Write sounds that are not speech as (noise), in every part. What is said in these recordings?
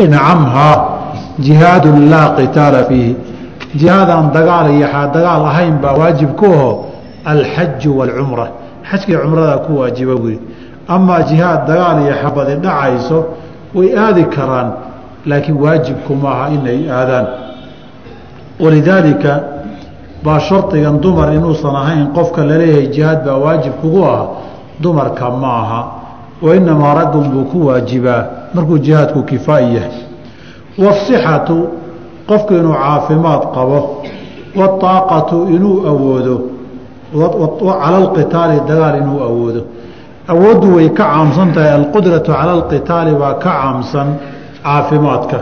incamhaa jihaadun laa qitaala fiihi jihaadaan dagaal iyo dagaal ahayn baa waajib ku aho alxaju waalcumra xajkii cumradaa ku waajiba wuri amaa jihaad dagaal iyo xabadi dhacayso way aadi karaan laakiin waajibku maaha inay aadaan walidaalika baa shardigan dumar inuusan ahayn qofka la leeyahay jihaad baa waajib kugu ah dumarka ma aha wa inamaa raggun buu ku waajibaa markuu jihaadku kifaa'i yahay. Waasixatu qofku inuu caafimaad qabo. Waaaqatu inuu awoodo. Cala alqitaali dagaal inuu awoodo. Awooddu way ka caamsan tahay. Alqudratu cala alqitaali baa ka caamsan caafimaadka.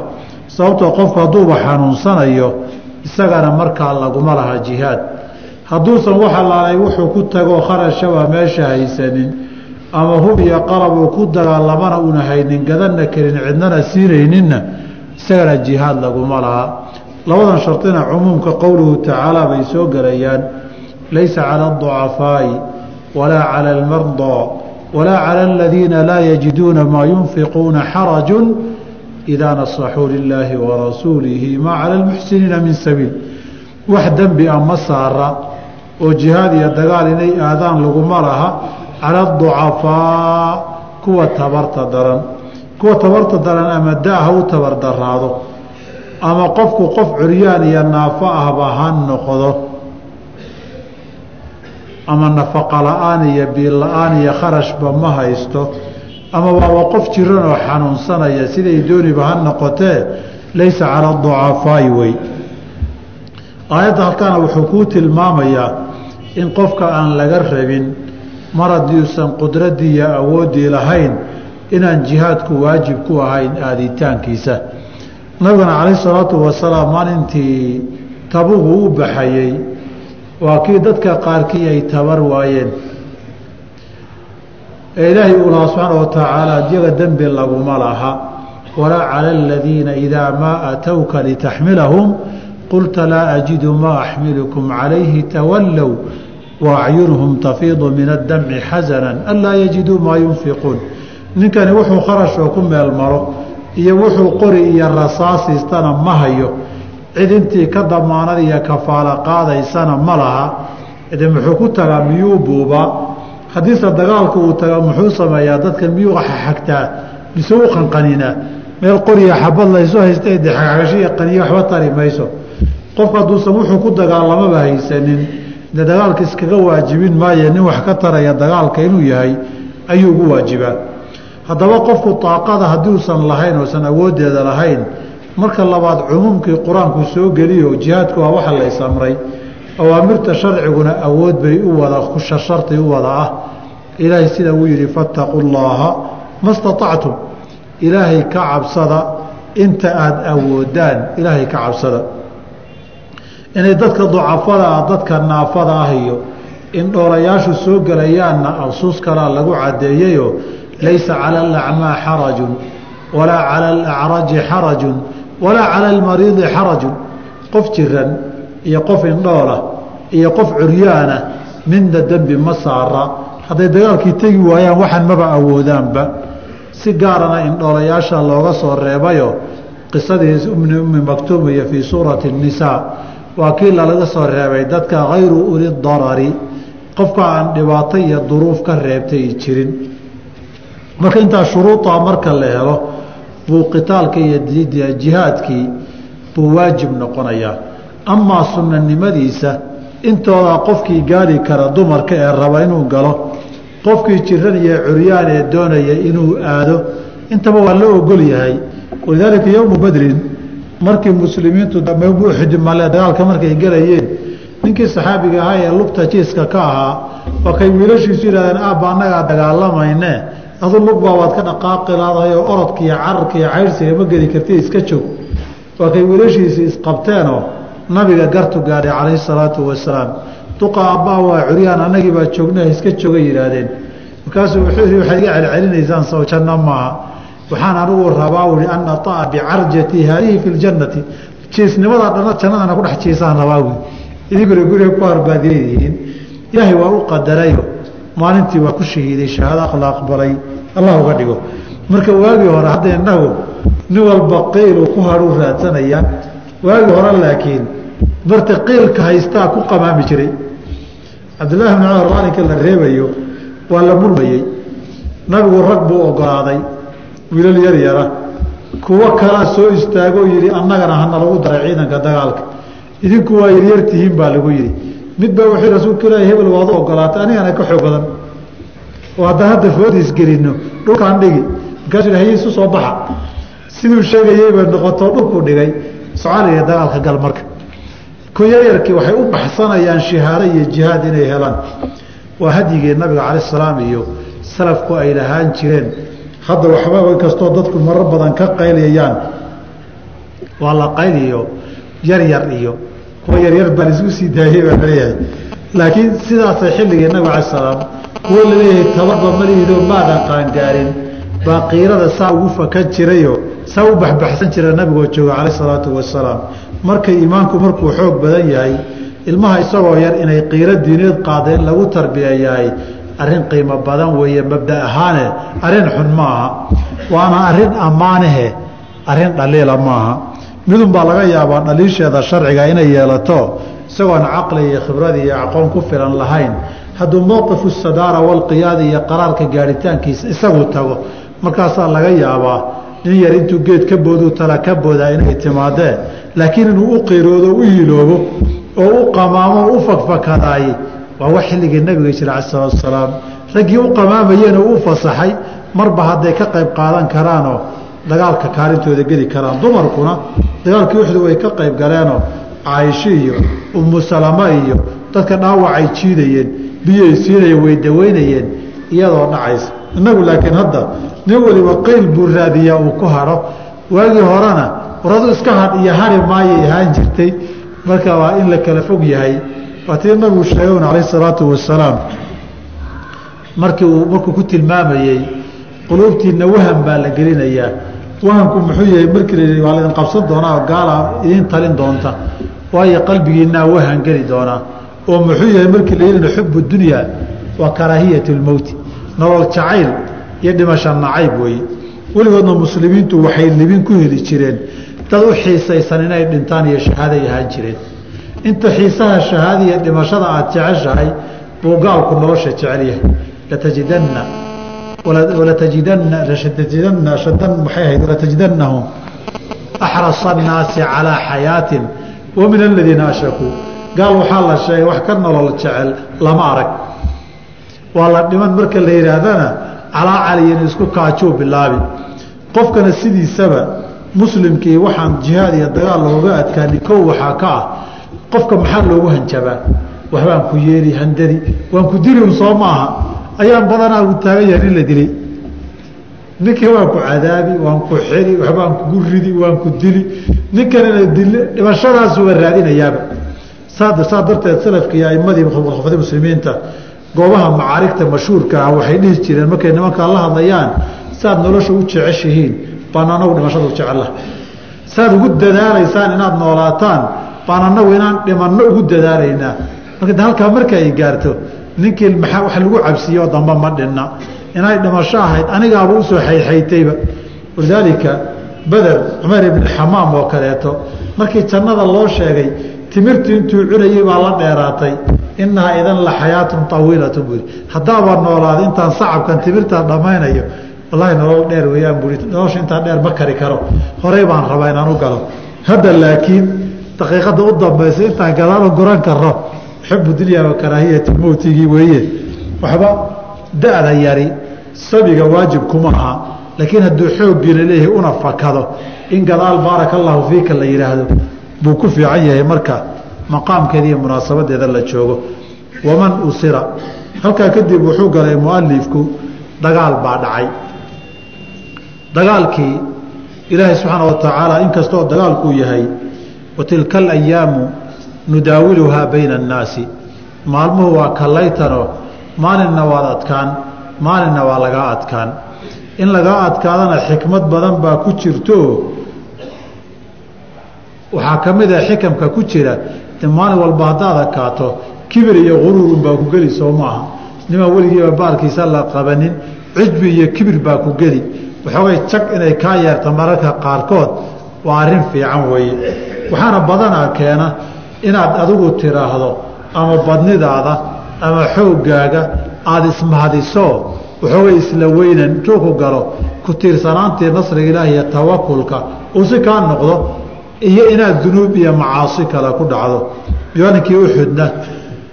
Sababtoo qofku hadduuba xanuunsanayo isagana markaa laguma laha jihaad. Hadduusan wax allaalay wuxuu ku tago kharashaba meesha haysanin ama hub iyo qalab uu ku dagaalamana una haynin gadanna karin cidnana siinayninna isagana jihaad laguma laha. Labadan shardina cumuumka qowluhu tacaala bay soo gelayaan laysa cala aducafaa'i walaa cala almardaa walaa cala aladiina laa yajiduuna maa yunfiquuna xarajun idaa nasaxuu lilaahi warasuulihi maa cala almuxsiniina min sabiil. Wax dembi a ma saara oo jihaad iyo dagaal inay aadaan laguma laha cala aducafaa kuwa tabarta daran kuwa tabarta daran ama da-ha u tabar daraado ama qofku qof curyaan iyo naafo ahba ha noqdo ama nafaqa la'aan iyo biil la'aan iyo kharashba ma haysto ama waaba qof jiran oo xanuunsanaya siday dooniba ha noqotee laysa cala aducafaa'i wey aayadda halkaana wuxuu kuu tilmaamayaa in qofka aan laga rabin mar haddiuusan qudraddii iyo awooddii lahayn inaan jihaadku waajib ku ahayn aaditaankiisa. Nabigana calayh salaatu wasalaam maalintii tabugu u baxayey waa kii dadka qaarkii ay tabar waayeen. Ee ilaahay uu lahaa subxaana wa tacaala iyaga dembi laguma laha. Walaa cala aladiina idaa maa atowka litaxmilahum qulta laa ajidu maa axmilukum calayhi tawallow wa acyunuhum tafiidu min addamci xasanan anlaa yajiduu maa yunfiquun ninkani wuxuu kharashoo ku meel maro iyo wuxuu qori iyo rasaasiistana ma hayo cid intii ka damaanad iyo kafaalo qaadaysana ma laha de muxuu ku tagaa miyuu buubaa haddiise dagaalku uu taga muxuu sameeyaa dadka miyuu xagtaa mise u qanqaninaa meel qoriya xabad laysu haysta de xagagasho iyo qaniyo waxba tari mayso qofku hadduusan wuxuu ku dagaalamaba haysanin de dagaalka iskaga waajibin maaye nin wax ka taraya dagaalka inuu yahay ayuu ugu waajibaa. Haddaba qofku daaqada haddii usan lahayn oosan awooddeeda lahayn marka labaad cumuumkii qur'aanku soo geliyo jihaadku waa waxa lays amray awaamirta sharciguna awood bay u wada sharti u wada ah. Ilaahay sida uu yidhi fattaquu llaaha ma staطactum ilaahay ka cabsada inta aada awoodaan ilaahay ka cabsada inay dadka ducafada ah dadka naafada ah iyo in dhoolayaashu soo gelayaanna absuus kalaa lagu caddeeyeyo laysa cala alacmaa xarajun walaa cala alacraji xarajun walaa cala almariidi xarajun. Qof jiran iyo qof indhoola iyo qof curyaana midna dembi ma saara. Hadday dagaalkii tegi waayaan waxaan maba awoodaanba. Si gaarana indhoolayaasha looga soo reebayo qisadii ummi maktuumiya fii suurati الnisaa waa kii lalaga soo reebay dadka hayru uli darari. Qofka aan dhibaato iyo duruuf ka reebtay jirin. Marka intaa shuruudaa marka la helo buu qitaalka iyo jihaadkii buu waajib noqonayaa amaa sunanimadiisa intoodaa qofkii gaari kara dumarka ee raba inuu galo qofkii jiran iyo curyaan ee doonaya inuu aado intaba waa la ogol yahay. Walidaalika yowmu badrin markii muslimiintu uxud male dagaalka markay gelayeen ninkii saxaabiga ahaa ee lugta jiiska ka ahaa waa kay wiilashiisu yidhahdeen aabba annagaa dagaalamayne adu lugbaa waad ka dhaqaaqi laadahay oo orodka iyo cararka cayrsiga ma geli karti iska joog waa kay wiilashiisii isqabteenoo nabiga gartu gaadhay calayhi salaatu wasalaam duqa abbaa waa curyaan annagii baa joogna iska jooga yidhaahdeen. Markaasuu wuxuu yidhi waxaad iga celcelinaysaan soo janno maaha waxaan anigu rabaa ui an aطa'a bicarjati haadihi fi ljannati jiisnimada dhana jannadana ku dhex jiisaan rabaa ui idinkuna guriga ku harbaadiyeyihiin ilaahay waa u qadarayo. Maalintii waa ku shahiiday shahaado la aqbalay allah uga dhigo. Marka waagii hore hadda innagu nin walba qiiluu ku hadhuu raadsanayaa waagii hore laakiin marta qiilka haystaa ku qamaami jiray. Cabdullaahi bn cumar maalinka la reebayo waa la murmayey nabigu rag buu ogolaaday wiilal yar yara kuwo kalaa soo istaagoo yidhi annagana hana lagu daray ciidanka dagaalka. Idinku waa yaryartihiin baa lagu yidhi mid baa wuxuu rasuulka ilaahi hebel waad u ogolaatay anigana ka xoog badan. Oo haddaan hadda foodiis gelinno dhulkaan dhigi markaasuu haye soo baxa. Siduu sheegayey bay dhulkuu dhigay. Socaaliya dagaalka gal marka. Ku yaryarkii waxay u baxsanayaan shihaado iyo jihaad inay helaan. Waa hadyigii nabiga calaih salaam iyo salafku ay lahaan jireen hadda waxba inkastoo dadku marar badan ka qayliyayaan waa la qayliyo yaryar iyo kuwa yaryar baan isku sii daayey baa la leeyahay laakiin sidaasay xilligii nabiga calaih salaam kuwa la leeyahay tabarba malihido maadan qaangaarin. Baa qiirada saa ugu fakan jirayo saa u baxbaxsan jira nabigoo jooga calayh salaatu wasalaam. Markay iimaanku markuu xoog badan yahay ilmaha isagoo yar inay qiiro diineed qaada in lagu tarbiyayahay arrin qiimo badan weeye mabda ahaane arrin xun maaha. Waana arrin ammaanahe arrin dhaliila maaha. Midun baa laga yaabaa dhaliisheeda sharciga inay yeelato isagoon caqli iyo khibrad iyo aqoon ku filan lahayn. Hadduu mowqifu sadaara walqiyaada iyo qaraarka gaaritaankiisa isagu tago markaasaa laga yaabaa nin yar intuu geed ka booduu tala ka boodaa inay timaadee laakiin inuu u qiiroodo u hiloobo oo u qamaamo u fakfakadaay waa wax xilligii nabiga jira cala salatu wasalaam raggii u qamaamayeen oo u fasaxay marba hadday ka qayb qaadan karaanoo dagaalka kaalintooda geli karaan. Dumarkuna dagaalkii uxdu way ka qayb galeenoo caaisho iyo umu salama iyo dadka dhaawacay jiidayeen biyay siinayeen way daweynayeen iyadoo dhacaysa. Innagu laakiin hadda nin waliba qayl buu raadiyaa uu ku hadho waagii horena waradu iska hadh iyo hari maayay ahaan jirtay. Marka waa in la kala fog yahay waa tii nabigu sheegan calayh salaatu wasalaam markii uu markuu ku tilmaamayey quluubtiina wahan baa la gelinayaa. Wahanku muxuu yahay markii la yidhi waa laydin qabsan doonaa oo gaala idiin talin doonta. Waayo qalbigiinaa wahan geli doonaa. Oo muxuu yahay markii la yidhi xubu dunya waa karaahiyat lmowti nolol jacayl iyo dhimasha nacayb weeye weligoodna muslimiintu waxay libin ku heli jireen. Dad u xiisaysan inay dhintaan iyo shahaaday ahaan jireen inta xiisaha shahaada iyo dhimashada aada jeceshahay buu gaalku nolosha jecel yahay. Latajidanna walatajidanna latajidanna shadan maxay ahayd? Latajidanahum axrasa annaasi calaa xayaatin wa aladiina ashrakuu. Gaal waxaa la sheegay wax ka nolol jecel lama arag. Waa la dhiman marka la yidhaahdana calaa caliyan isku kaajuu bilaabi qofkana sidiisaba muslimkii waxaan jihaad iyo dagaal looga adkaani kow waxaa ka ah qofka maxaa loogu hanjabaa? Waxbaan ku yeeli handadi waan ku dili un soo maaha. Ayaan badanaa uu taagan yahay nin la dilay. Ninkii waan ku cadaabi waan ku xeli waxbaan kugu ridi waan ku dili. Ninkanina dil dhimashadaasuba raadinayaaba. Saa saa darteed salafka iyo aimadii khufadii muslimiinta goobaha macaarigta mashhuurka ah waxay dhihi jireen markay nimankaa la hadlayaan saaad nolosha u jeceshihiin. Baan anagu dhimashada u jecella saaad ugu dadaalaysaan inaad noolaataan baan anagu inaan dhimanno ugu dadaalaynaa. Marka halkaa marka ay gaarto ninkii maaa wax lagu cabsiiyo damba ma dhinna inay dhimasho ahayd anigaaba u soo xayxaytayba walidaalika beder cumar ibni xamaam oo kaleeto. Markii jannada loo sheegay timirtu intuu cunayey baa la dheeraatay. Inahaa idan la xayaatun awiilatu buui haddaabaa noolaada intaan sacabkan timirtaa dhammaynayo wallaahi nolol dheer weeyaan bui nolosha intaa dheer ma kari karo. Horey baan rabaa inaan u galo. Hadda laakiin daqiiqada u dambaysa intaan gadaalo guran karo xubu dunya wa karaahiyati mowtigii weeye. Waxba da-da yari sabiga waajib kuma aha. Laakiin hadduu xooggiina leeyahay una fakado in gadaal baaraka allaahu fiika la yidhaahdo buu ku fiican yahay marka maqaamkeeda munaasabadeeda la joogo. Waman usira halkaa kadib wuxuu galay mualifku dagaal baa dhacay. Dagaalkii ilaahay subxaana wa tacaala inkastoo dagaalkuu yahay wa tilka alayaamu nudaawiluhaa bayna annaasi. Maalmuhu waa kallaytanoo maalinna waad adkaan maalinna waa lagaa adkaan. In lagaa adkaadana xikmad badan baa ku jirto waxaa ka mid ah xikamka ku jira maalin walba haddaad adkaato kibir iyo guruur unbaa ku geli soo maaha nimaan weligiiba baalkiisa la qabanin cijbi iyo kibir baa ku geli. Waxoogay jag inay kaa yeerta mararka qaarkood waa arrin fiican weeye. Waxaana badanaa keena inaad adigu tiraahdo ama badnidaada ama xooggaaga aada ismahadiso. Waxoogay isla weynan intuu ku galo ku tiirsanaantii nasriga ilaah iyo tawakulka uu si kaa noqdo iyo inaad dunuub iyo macaasi kale ku dhacdo. Yoaninkii uxudna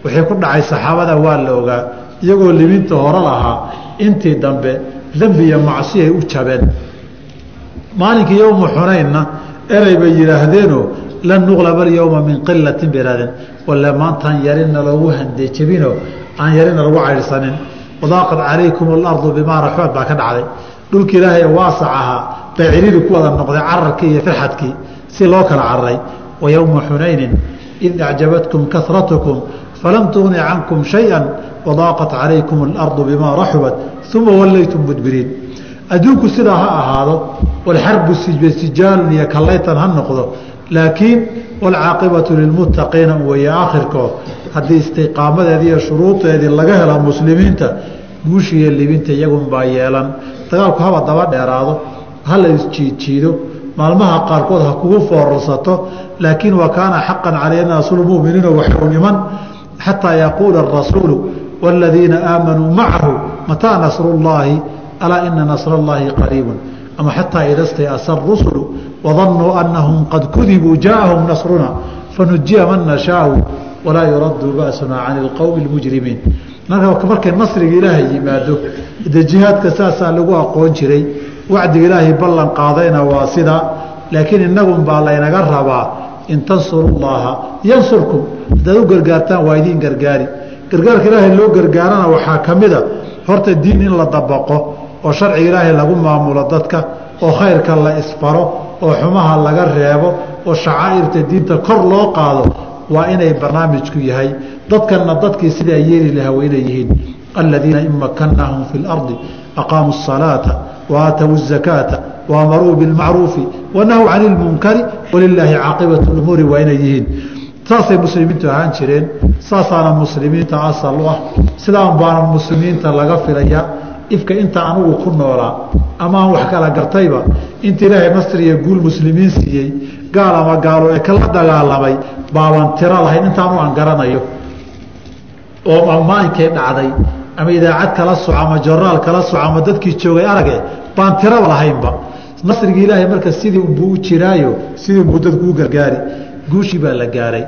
wixii ku dhacay saxaabada waa la ogaa iyagoo libinta hore lahaa intii dambe dembi iyo macsi ay u jabeen. Maalinkii yowma xunaynna erey bay yidhaahdeenoo lan nuqlaba alyowma min qilatin bay ihahdeen walle maantaan yarina loogu handejabinoo aan yarina lagu caydhsanin wadaaqad calaykum alardu bimaa raxuad baa ka dhacday. Dhulki ilaahay waasac ahaa bay ciriiri ku wada noqday cararkii iyo firxadkii si loo kala cararay wa xunaynin id acjabatkum karatukum falam tugni cankum shaya wadaaqat calaykum alardu bimaa raxubat uma wallaytum mudbiriin adduunku sidaa ha ahaado walxarbu sijaalun iyo kallaytan ha noqdo laakiin walcaaqibatu lilmuttaqiina weeye aakhirkood haddii istiqaamadeedii iyo shuruudeedii laga hela muslimiinta guushiiyo libinta iyagunbaa yeelan. Dagaalku haba daba dheeraado ha la isjiidjiido maalmaha qaarkood ha kugu foorarsato laakiin wa kaana xaqan calayna nasrulmuminiina waxuu iman xataa yaquula arasuulu wاladiina aamanuu macahu mataa nasru llaahi alaa ina nasr اllahi qariibun ama xataa idastayasa rusulu wadanuu anahum qad kudibuu jaaahum nasruna fanujiya man nashaau walaa yuraddu ba'suna can ilqowmi اlmujrimiin markay nasriga ilaahay yimaado de jihaadka saasaa lagu aqoon jiray wacdiga ilaahay ballan qaadayna waa sidaa laakiin inagunbaa laynaga rabaa in tansuru llaha yansurkum haddaad u gargaartaan waa idiin gargaari gargaarka ilaahay loo gargaarana waxaa ka mida horta diin in la dabaqo oo sharciga ilaahay lagu maamulo dadka oo khayrka la isfaro oo xumaha laga reebo oo shacaa'irta diinta kor loo qaado waa inay barnaamijku yahay dadkanna dadkii sidaa yeeli lahaa waa inay yihiin aladiina in makannaahum fi اlardi aqaamuu الsalaata waaatawu الzakaata waamaruu biاlmacruufi wanahuu cani اlmunkari walilaahi caaqibatu اumuuri waa inay yihiin saasay muslimiintu ahaan jireen saasaana muslimiinta asal u ah sidaan baana muslimiinta laga filaya ifka inta anugu ku noolaa ama aan wax kala gartayba inta ilaahay nasri iyo guul muslimiin siiyey gaal ama gaalo ee kala dagaalamay baaban tiro lahayn intaanu aan garanayo. Oo amaankay dhacday ama idaacad kala soco ama joraal kala soco ama dadkii joogay arage baan tiraba lahaynba. Nasrigii ilaahay marka sidii unbuu u jiraayo sidii unbuu dadkuu gargaari guushii baa la gaaray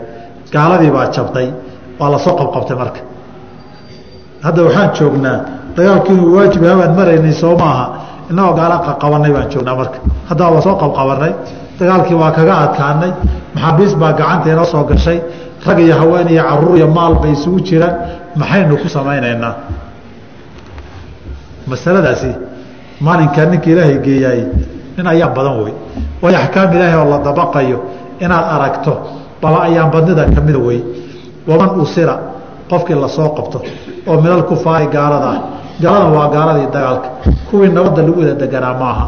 gaaladii baa jabtay waa la soo qabqabtay marka hadda waxaan joognaa. Dagaalkii inuu waajib habaan maraynay soo maaha. Innagoo gaala qaqabanay baan joognaa marka. Haddaa waa soo qabqabanay. Dagaalkii waa kaga adkaanay. Maxaabiis baa gacanta soo gashay. Rag iyo haween iyo carruur iyo maal bay isugu jiraan. Maxaynu ku samaynaynaa? Masaladaasi maalinkaa ninka ilaahay geeyaay nin ayaan badan wey waayo axkaam ilaahay oo la dabaqayo inaad aragto baba ayaan badnida ka mida wey waman usira qofkii la soo qabto oo minal kufaari gaalada ah. Gaaladan waa gaaladii dagaalka. Kuwii nabadda lagu wada deganaa maaha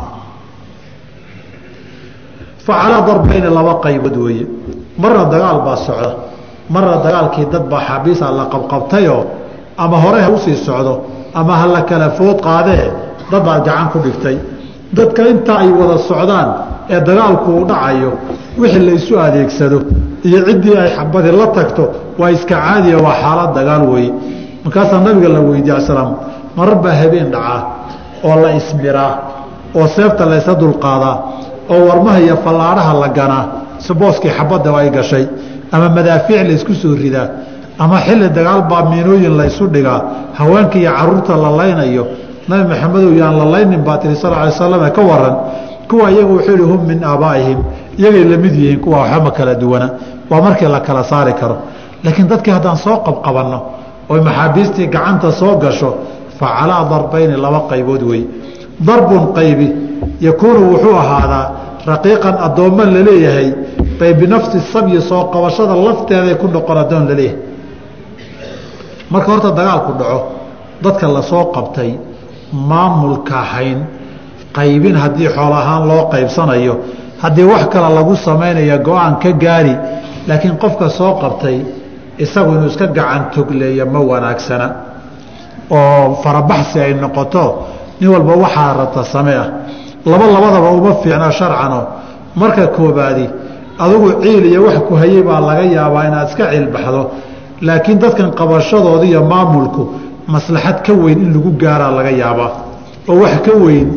fa calaa darbayni laba qaybood weeye. Marna dagaal baa socda. Marna dagaalkii dad baa xaabiisa la qabqabtayoo ama hore ha u sii socdo ama ha la kala food qaadee dad baad gacan ku dhigtay. Dadka intaa ay wada socdaan ee dagaalku uu dhacayo wixii laysu adeegsado iyo ciddii ay xabadi la tagto waa iska caadiya waa xaalad dagaal weeye. Markaasaa nabiga la weydiye aslaam marar baa habeen dhacaa oo la ismiraa oo seefta laysa dulqaadaa oo warmaha iyo fallaadhaha la ganaa si booskii xabadda ay gashay ama madaafiic laysku soo ridaa ama xilli dagaal baa miinooyin laysu dhigaa haweenka iyo carruurta la laynayo nabi maxamedow yaan la laynin baa tiri sal alay slam ka waran kuwa iyagu wuxuu yihi hum min aabaa'ihim iyagay la mid yihiin kuwa waxba ma kala duwana waa markii la kala saari karo. Laakiin dadkii haddaan soo qabqabanno oy maxaabiistii gacanta soo gasho fa calaa darbayni laba qaybood wey. Darbun qaybi yakuunu wuxuu ahaadaa raqiiqan addoomman la leeyahay bay binafsi sabyi soo qabashada lafteeday ku noqon addoon la leeyahay marka horta dagaalku dhaco dadka la soo qabtay maamulka hayn qaybin haddii xool ahaan loo qaybsanayo haddii wax kale lagu samaynayo go'aan ka gaari laakiin qofka soo qabtay isagu inuu iska gacan togleeyo ma wanaagsana. Oo farabaxsi ay noqoto nin walba waxaa rata same ah. Laba labadaba uma fiicna sharcano. Marka koobaadi adugu ciil iyo wax ku hayay baa laga yaabaa inaad iska ciilbaxdo laakiin dadkan qabashadooda iyo maamulku maslaxad ka weyn in lagu gaaraa laga yaabaa. Oo wax ka weyn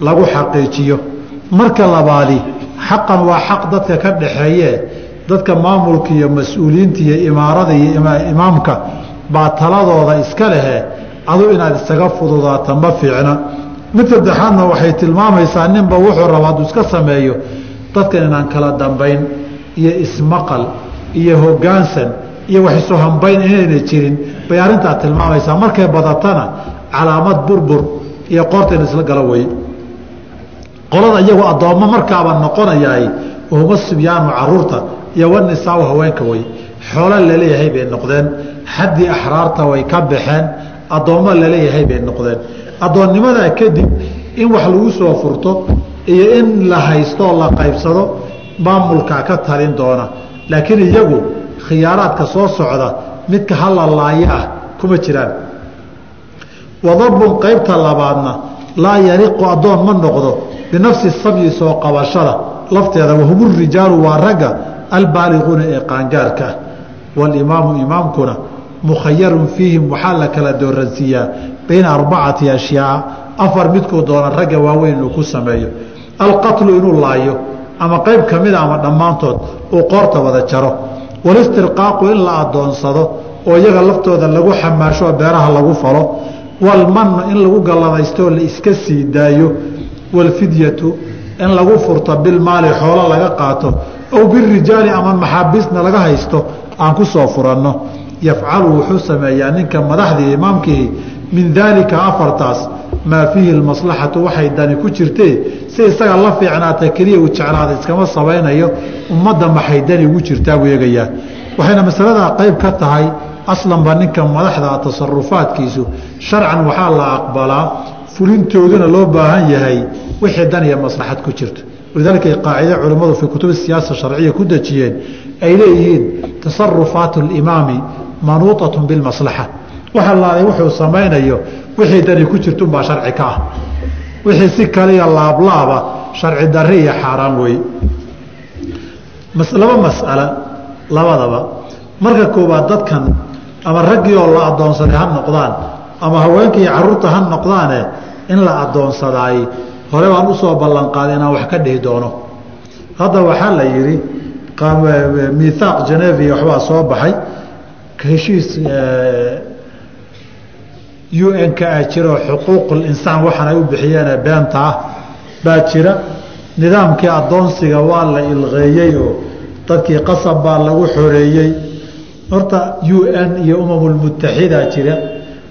lagu xaqiijiyo. Marka labaadi xaqan waa xaq dadka ka dhaxeeye dadka maamulka iyo mas'uuliyiinta iyo imaarada iyo imaamka baa taladooda iska lehe adu inaad isaga fududaata ma fiicna. Mid saddexaadna waxay tilmaamaysaa ninba wuxuu raba hadduu iska sameeyo dadkan inaan kala dambayn iyo ismaqal iyo hogaansan iyo wax isu hambayn inayna jirin. Bay arrintaa tilmaamaysaa. Markay badatana calaamad burbur iyo qoorta in isla galo weye qolada iyagu addoommo markaaba noqonayaay wahuma sibyaanu carruurta iyo wanisaabu haweenka wey xoolo la leeyahay bay noqdeen. Xaddii axraarta way ka baxeen. Addoommo la leeyahay bay noqdeen. Addoonnimadaa kadib in wax lagu soo furto iyo in la haystooo la qaybsado maamulkaa ka talin doona. Laakiin iyagu khiyaaraadka soo socda midka halalaayo ah kuma jiraan. Wadarbun qaybta labaadna laa yariqu addoon ma noqdo binafsi sabyi soo qabashada. Lafteeda wahumu rijaalu waa ragga albaaliquuna ee qaangaarka ah. Walimaamu imaamkuna mukhayarun fiihim waxaa la kala dooransiiyaa bayna arbacati ashyaa afar midkuu doona ragga waaweyn inuu ku sameeyo. Alqatlu inuu laayo ama qayb ka mida ama dhammaantood uu qoorta wada jaro. Walistirqaaqu in la adoonsado oo iyaga laftooda lagu xamaasho oo beeraha lagu falo. Walmannu in lagu galladaystooo la iska sii daayo. Walfidyatu in lagu furto bilmaali xoolo laga qaato ow birijaali ama maxaabiisna laga haysto aan ku soo furanno. Yafcalu wuxuu sameeyaa ninka madaxdii imaamkihi min daalika afartaas. Maa fiihi lmaslaxatu waxay dani ku jirtee si isaga la fiicnaata keliya uu jeclaada iskama samaynayo ummadda maxay dani ugu jirtaa buu eegayaa. Waxayna masaladaa qayb ka tahay aslanba ninka madaxda tasarufaadkiisu sharcan waxaa la aqbalaa fulintooduna loo baahan yahay wixii dan iyo maslaxad ku jirto walidaalikay qaacide culimmadu fii kutubi siyaasa sharciya ku dejiyeen ay leeyihiin tasarufaat limaami manuuطatun bilmaslaxa wax wuxuu samaynayo wixii dani ku jirta unbaa sharci ka ah wixii si kaliya laablaaba sharci darri iyo xaaraan weeye laba masala labadaba marka koowaad dadkan ama raggii oo la addoonsaday ha noqdaan ama haweenkii iyo carruurta ha noqdaane in la addoonsadaay hore baan u soo ballanqaaday inaan wax ka dhihi doono. Hadda waxaa la yidhi miihaaq genevia waxbaa soo baxay. Heshiis un-ka ah jiro xuquuqulinsaan waxaan ay u bixiyeene beenta ah baa jira. Nidaamkii adoonsiga waa la ilqeeyey oo dadkii qasab baa lagu xoreeyey. Horta u n iyo umamulmutaxida jira.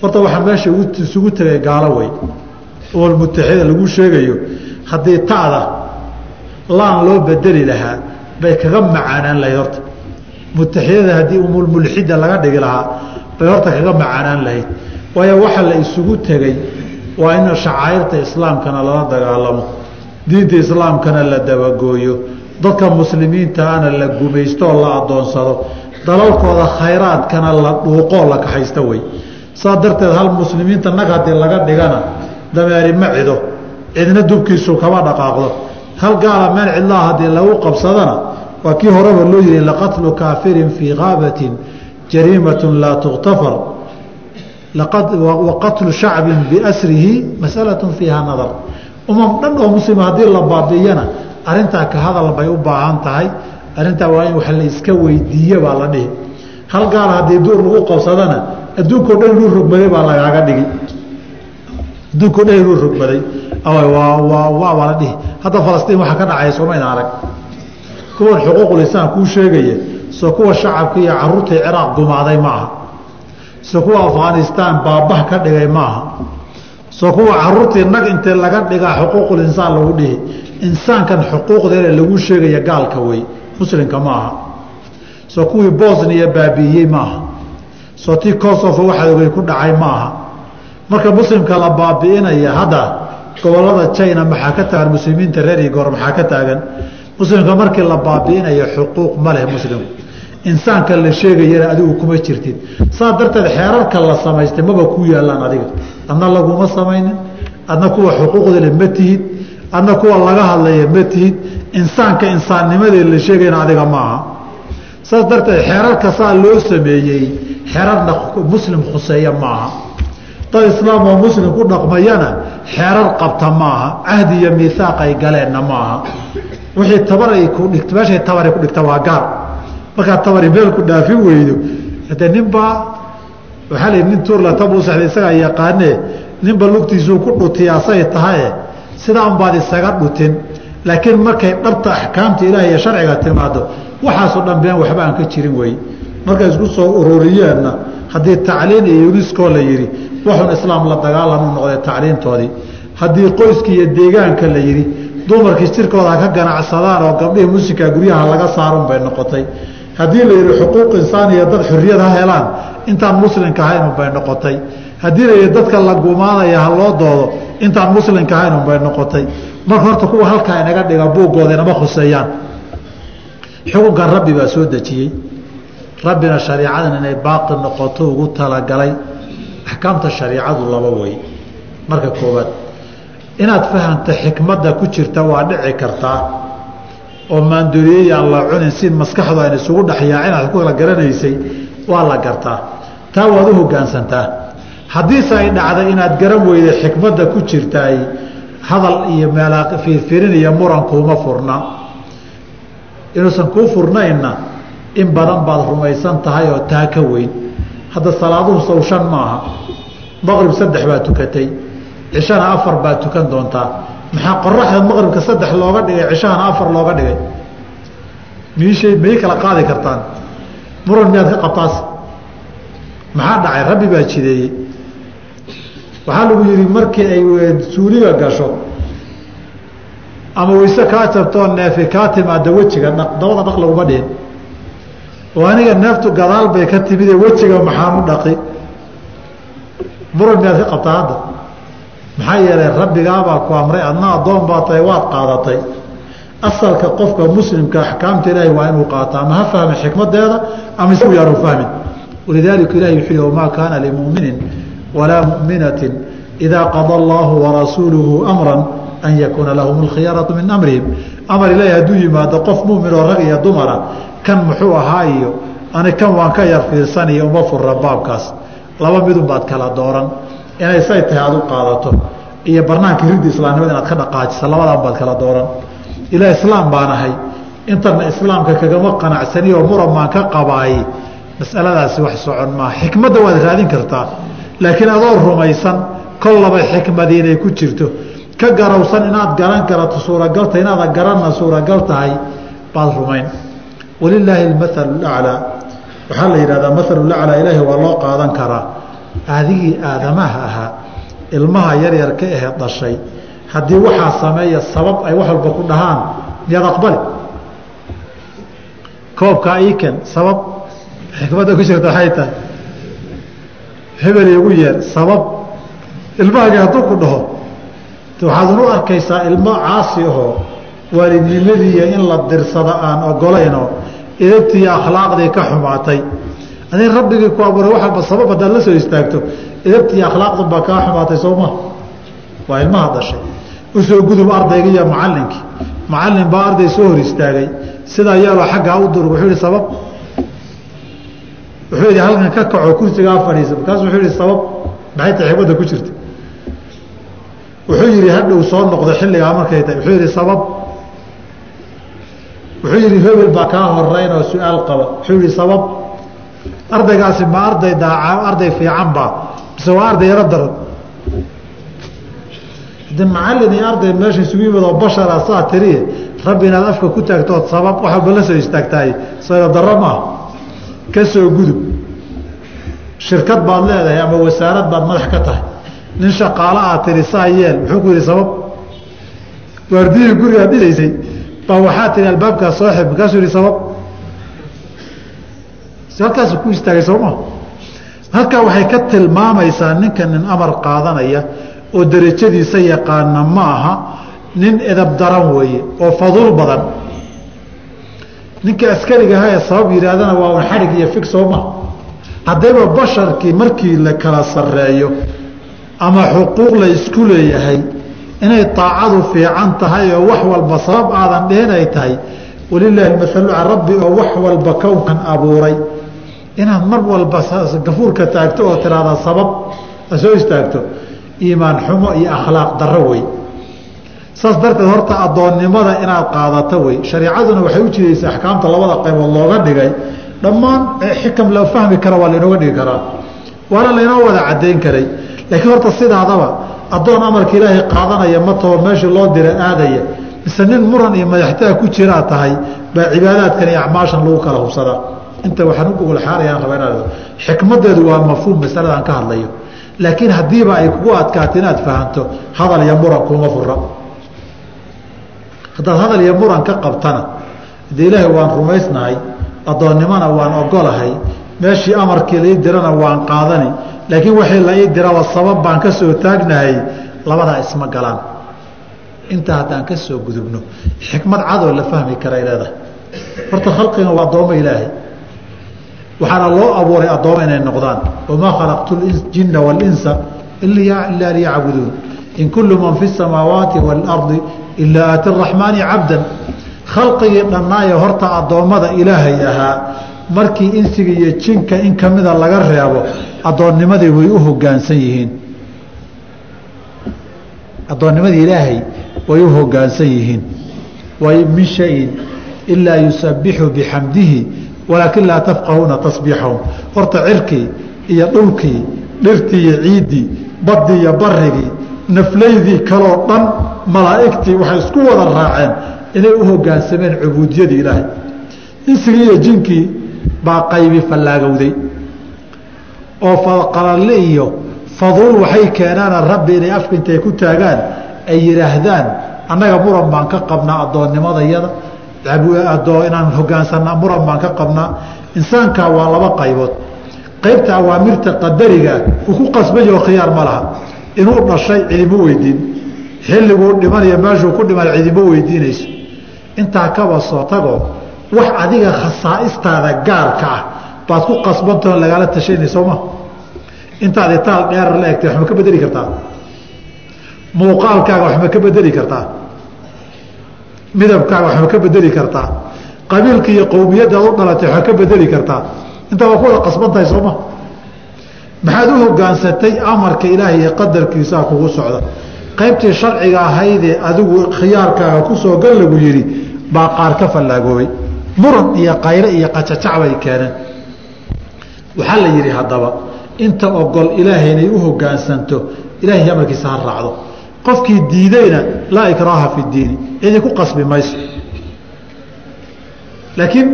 Horta waxaa meesha isugu tegay gaalo wey umamulmutaxida lagu sheegayo haddii ta'da laan loo bedeli lahaa bay kaga macaanaan lahayd. Horta mutaxidada haddii umulmulxida laga dhigi lahaa bay horta kaga macaanaan lahayd. Waayo waxa la isugu tegey waa in shacairta islaamkana lala dagaalamo diinta islaamkana la dabagooyo dadka muslimiintaana la gumaystooo la adoonsado dalalkooda khayraadkana la dhuuqoo la kaxaysto wey saa darteed hal muslimiinta nag haddii laga dhigana dameeri ma cido cidna dubkiisu kama dhaqaaqdo. Hal gaala meel cidlaha haddii lagu qabsadana waa kii horeba loo yihi laqatlu kaafirin fii kaabatin jariimatun laa tuktafar waqatlu shacbin biasrihi masalatun fiiha nadar. Umam dhan oo muslima haddii la baabiiyana arintaa ka hadal bay u baahan tahay. Arintaa waa in wax la iska weydiiye baa la dhihi. Hal gaal haddii duur lagu qabsadana adduunkao dhan inuu rogmaday baa lagaaga dhigi adduunkao dhan inuu rogmaday waabaa la dhihi. Hadda falastiin waxaa ka dhacaya somayna arag. Kuwan xuquuqulisaan kuu sheegaya soo kuwa shacabka iyo caruurtai ciraaq gumaaday ma aha. Soo kuwa afghanistaan baabah ka dhigay maaha soo kuwa caruurtii nag intee laga dhigaa xuquuqulinsaan lagu dhihi. Insaankan xuquuqdeena lagu sheegaya gaalka wey muslimka ma aha. Soo kuwii bosniya baabi'iyey maaha soo tii kosovo waxaa ogey ku dhacay ma aha marka muslimka la baabi'inaya hadda gobollada china maxaa ka taagan muslimiinta reer igor maxaa ka taagan? Muslimka markii la baabi'inayo xuquuq ma leh muslimku insaanka la sheegayana adigu kuma jirtid. Saa darteed xeerarka la samaystay maba ku yaalaan adiga. Adna laguma samaynin adna kuwa xuquuqdale ma tihid adna kuwa laga hadlaya ma tihid. Insaanka insaannimadee la sheegayna adiga ma aha. Saas darteed xeerarka saa loo sameeyey xeerarna muslim khuseeya ma aha dad islaam oo muslim ku dhaqmayana xeerar qabta ma aha cahdi iyo miihaaq ay galeenna ma aha wixii tabar ay ku dhigt meeshay tabar ay ku dhigta waa gaar. Markaad tabari meel ku dhaafin weydo. Hade ninbaa waxaa la nin tuurla tabuu sexday isagaa yaqaanee ninba lugtiisuu ku dhutiya asay tahaye sidaa unbaad isaga dhutin. Laakiin markay dhabta axkaamta ilaah iyo sharciga timaado waxaasoo dhan been waxba aan ka jirin wey. Markay isku soo ururiyeenna haddii tacliin iyo unisco la yidhi waxun islaam la dagaalamuu noqday tacliintoodii. Haddii qoyskii iyo deegaanka la yidhi dumarkii jirkooda ha ka ganacsadaan oo gabdhihii musika guryaha laga saarun bay noqotay. Haddii la yidhi xuquuq insaan iyo dad xurriyad ha helaan intaan muslimka ahaynun bay noqotay. Haddii la yidhi dadka la gumaanaya ha loo doodo intaan muslimka ahaynun bay noqotay. Marka horta kuwa halkaa inaga dhiga buuggooda inama khuseeyaan. Xukunkan rabbi baa soo dejiyey rabbina shariicadan inay baaqi noqoto ugu talagalay axkaamta shariicadu laba wey marka koowaad inaad fahamta xikmadda ku jirta waa dhici kartaa. Oo maandooriyey aan la cunin si maskaxdu ayna isugu dhexyaacin aad ku kala garanaysay waa la gartaa. Taa waad u hoggaansantaa haddiise ay dhacday inaad garan weyday xikmadda ku jirtaay hadal iyo meelaa fiirfirin iyo muran kuuma furna. Inuusan kuu furnaynna in badan baad rumaysan tahay oo taa ka weyn. Hadda salaaduhu sow shan maaha. Maqrib saddex baa tukatay. Cishana afar baa tukan doontaa. Maxaa qoraxda maqribka saddex looga dhigay cishahana afar looga dhigay? Miishay may kala qaadi kartaan? Muran miyaad ka qabtaas? Maxaa dhacay? Rabbi baa jideeyey. Waxaa lagu yidhi markii ay suuliga gasho ama wayse kaa jabtoo neefi kaa timaada wejiga dabada dhaq laguma dhihin oo aniga neeftu gadaal bay ka timidee wejiga maxaan u dhaqi. Muran miyaad ka qabtaa hadda? Maxaa yeelay rabbigaabaa ku amray adna addoon baa tahay waad qaadatay. Asalka qofka muslimka axkaamta ilaahay waa inuu qaato ama ha fahmi xikmadeeda ama isagu yaanu fahmin? Walidaalika ilahi wuxuu yihi wamaa kaana limuminin walaa muminatin idaa qada allaahu warasuuluhu amran an yakuuna lahum alkhiyaratu min amrihim. Amar ilaahi hadduu yimaado qof mumin oo rag iyo dumara kan muxuu ahaa iyo ani kan waan ka yar fiirsaniyo uma furra baabkaas. Laba midun baad kala dooran. Inay say tahay aad u qaadato. Iyo barnaamka ridda islaamnimada inaad ka dhaqaajiso labadan baad kala dooran. Ilaa islaam baan ahay. Intana islaamka kagama qanacsaniyo muran baan ka qabaay. Masaladaasi wax socon maaha xikmadda waad raadin kartaa. Laakiin adoo rumaysan kollaba xikmadii inay ku jirto. Ka garowsan inaad garan karato suuragalta inaada garanna suuragal tahay baad rumayn walilaahi almathalu laclaa waxaa la yidhahdaa mathalu laclaa ilaahi waa loo qaadan karaa. Adigii aadamaha ahaa ilmaha yaryar ka ahe dhashay. Haddii waxaa sameeya sabab ay wax walba ku dhahaan miyaad aqbali. Koobkaa iiken sabab. Xikmadda ku jirta waxay tahay. Hebel igu yeer sabab. Ilmahagii hadduu ku dhaho waxaad u arkaysaa ilmo caasi ahoo waalidnimadiiyo in la dirsado aan ogolaynoo idabtii akhlaaqdii ka xumaatay. Adi rabbigii ku abuuray wax walba sabab haddaad la soo istaagto idabtii akhlaaqdun baa kaa xumaatay soo maha waa ilmaha dhashay. Usoo gudub ardayga iyo macalinkii macalin baa arday soo hor istaagay. Sidaa yeeloo xaggaa u durug wuxuu yihi sabab? Wuxuu yidhi halkan ka kaco kursigaa fadhiisa. Markaasu wuxuu yihi sabab? Maxay tahay xikmadda ku jirta wuxuu yidhi hadhow soo noqdo xilligaa markay tahay. Wuxuu yidhi sabab wuxuu yidhi hebel baa kaa horeyn oo su'aal qaba. Wuxuu yihi sabab ardaygaasi ma arday daaca arday fiican baa mise waa arday yaro daran. De macalin iyo arday meesha isugu yimid oo bashara saa tiriye rabbi inaad afka ku taagtood sabab wax walba soo istaagtaay sayda daro maaha ka soo gudub. Shirkad baad leedahay ama wasaarad baad madax ka tahay. Nin shaqaalo aad tiri saa yeel. Muxuu ku yihi sabab waardiyihii gurigaad dhisaysay baa waxaa tihi albaabkaa soo xib markaasuu yihi sabab. Halkaasu ku istaagay sooma halkaa waxay ka tilmaamaysaa ninka nin amar qaadanaya oo derajadiisa yaqaana ma aha nin edab daran weeye oo faduul badan. Ninka askariga aha ee sabab yidhaahdana waa un xadhig iyo fig sooma haddayba basharkii markii la kala sareeyo ama xuquuq la isku leeyahay inay taacadu fiican tahay oo wax walba sabab aadan dhihin ay tahay. Walilaahi masalu can rabbi oo wax walba kownkan abuuray. Inaad mar walba gafuurka taagto oo tiraahda sabab soo istaagto. Iimaan xumo iyo akhlaaq darro wey. Saas darteed horta addoonnimada inaad qaadato wey. Shareicaduna waxay u jidaysa axkaamta labada qaybood looga dhigay. Dhammaan xikam la fahmi kara waa lainooga dhigi karaa. Waana laynoo wada cadayn karay. Laakiin horta sidaadaba addoon amarka ilaahay qaadanaya ma taho meeshii loo dira aadaya. Mise nin muran iyo madaxtaha ku jiraa tahay baa cibaadaadkan iyo acmaashan lagu kala hubsadaa inta waxaan u gogolxaarayaan raba inaad xikmadeedu waa mafhuum masaladaan ka hadlayo. Laakiin haddiiba ay kugu adkaato inaad fahanto hadal iyo muran kuma fura haddaad hadal iyo muran ka qabtana de ilaahay waan rumaysnahay addoonnimona waan ogolahay meeshii amarkii lai dirana waan qaadani laakiin waxii la ii diraba sabab baan ka soo taagnahay labadaa isma galaan. Intaa haddaan ka soo gudubno xikmad cadoo la fahmi karay leedahay horta khalqigan waa addoommo ilaahay. Waxaana loo abuuray addoommo inay noqdaan. Wamaa khalaqtu ljinna waalinsa ilaa liyacbuduun. In kullu man fi samaawaati waalardi ilaa aati raxmaani cabdan. Khalqigii dhannaaye horta addoommada ilaahay ahaa markii insiga iyo jinka in kamida laga reebo addoonnimadii way u hogaansan yihiin. Addoonnimadii ilaahay way u hogaansan yihiin. Way min shayin ilaa yusabixu bixamdihi walaakin laa tafqahuuna tasbiixahum horta cirkii iyo dhulkii dhirtii iyo ciiddii baddii iyo barigii naflaydii kaloo dhan malaa'igtii waxay isku wada raaceen inay u hogaansameen cubuudiyadii ilaahay. Insigii iyo jinkii baa qaybi fallaagowday. oo faqalalle iyo faduul waxay keenaana rabbi inay afka intay ku taagaan ay yidhaahdaan annaga muran baan ka qabnaa addoonnimadayada inaan hogaansanaa muran baan ka qabnaa. Insaankaa waa laba qaybood. Qaybta awaamirta qadarigaa uu ku qasbayo khiyaar ma laha. Inuu dhashay cidimo weydiin xilliguu dhimanayo meeshuu ku dhiman cidimo weydiinayso intaa kaba soo tagoo wax adiga khasaa'istaada gaarka ah baad ku qasbantaho lagaala tashanay sooma intaad itaal dheer la egtay wax ka bedeli kartaa? Muuqaalkaaga wax ka bedeli kartaa? Midabkaaga wax ka bedeli kartaa? Qabiilka iyo qowmiyaddaad u dhalatay wax ka bedeli kartaa? Intaa waa ku wada qasban tahay maxaad u hogaansatay amarka ilaahay iyo qadarkiisaa kugu socda qaybtii sharciga ahaydee adigu khiyaarkaaga ku soo gal lagu yidhi baa qaar ka fallaagoobay muran iyo qayre iyo qajajac bay keeneen. Waxaa la yidhi haddaba inta ogol ilaahay inay u hogaansanto ilaahay amarkiisa ha raacdo. Qofkii diidayna laa ikraaha fi diini cidi ku qasbi mayso. Laakiin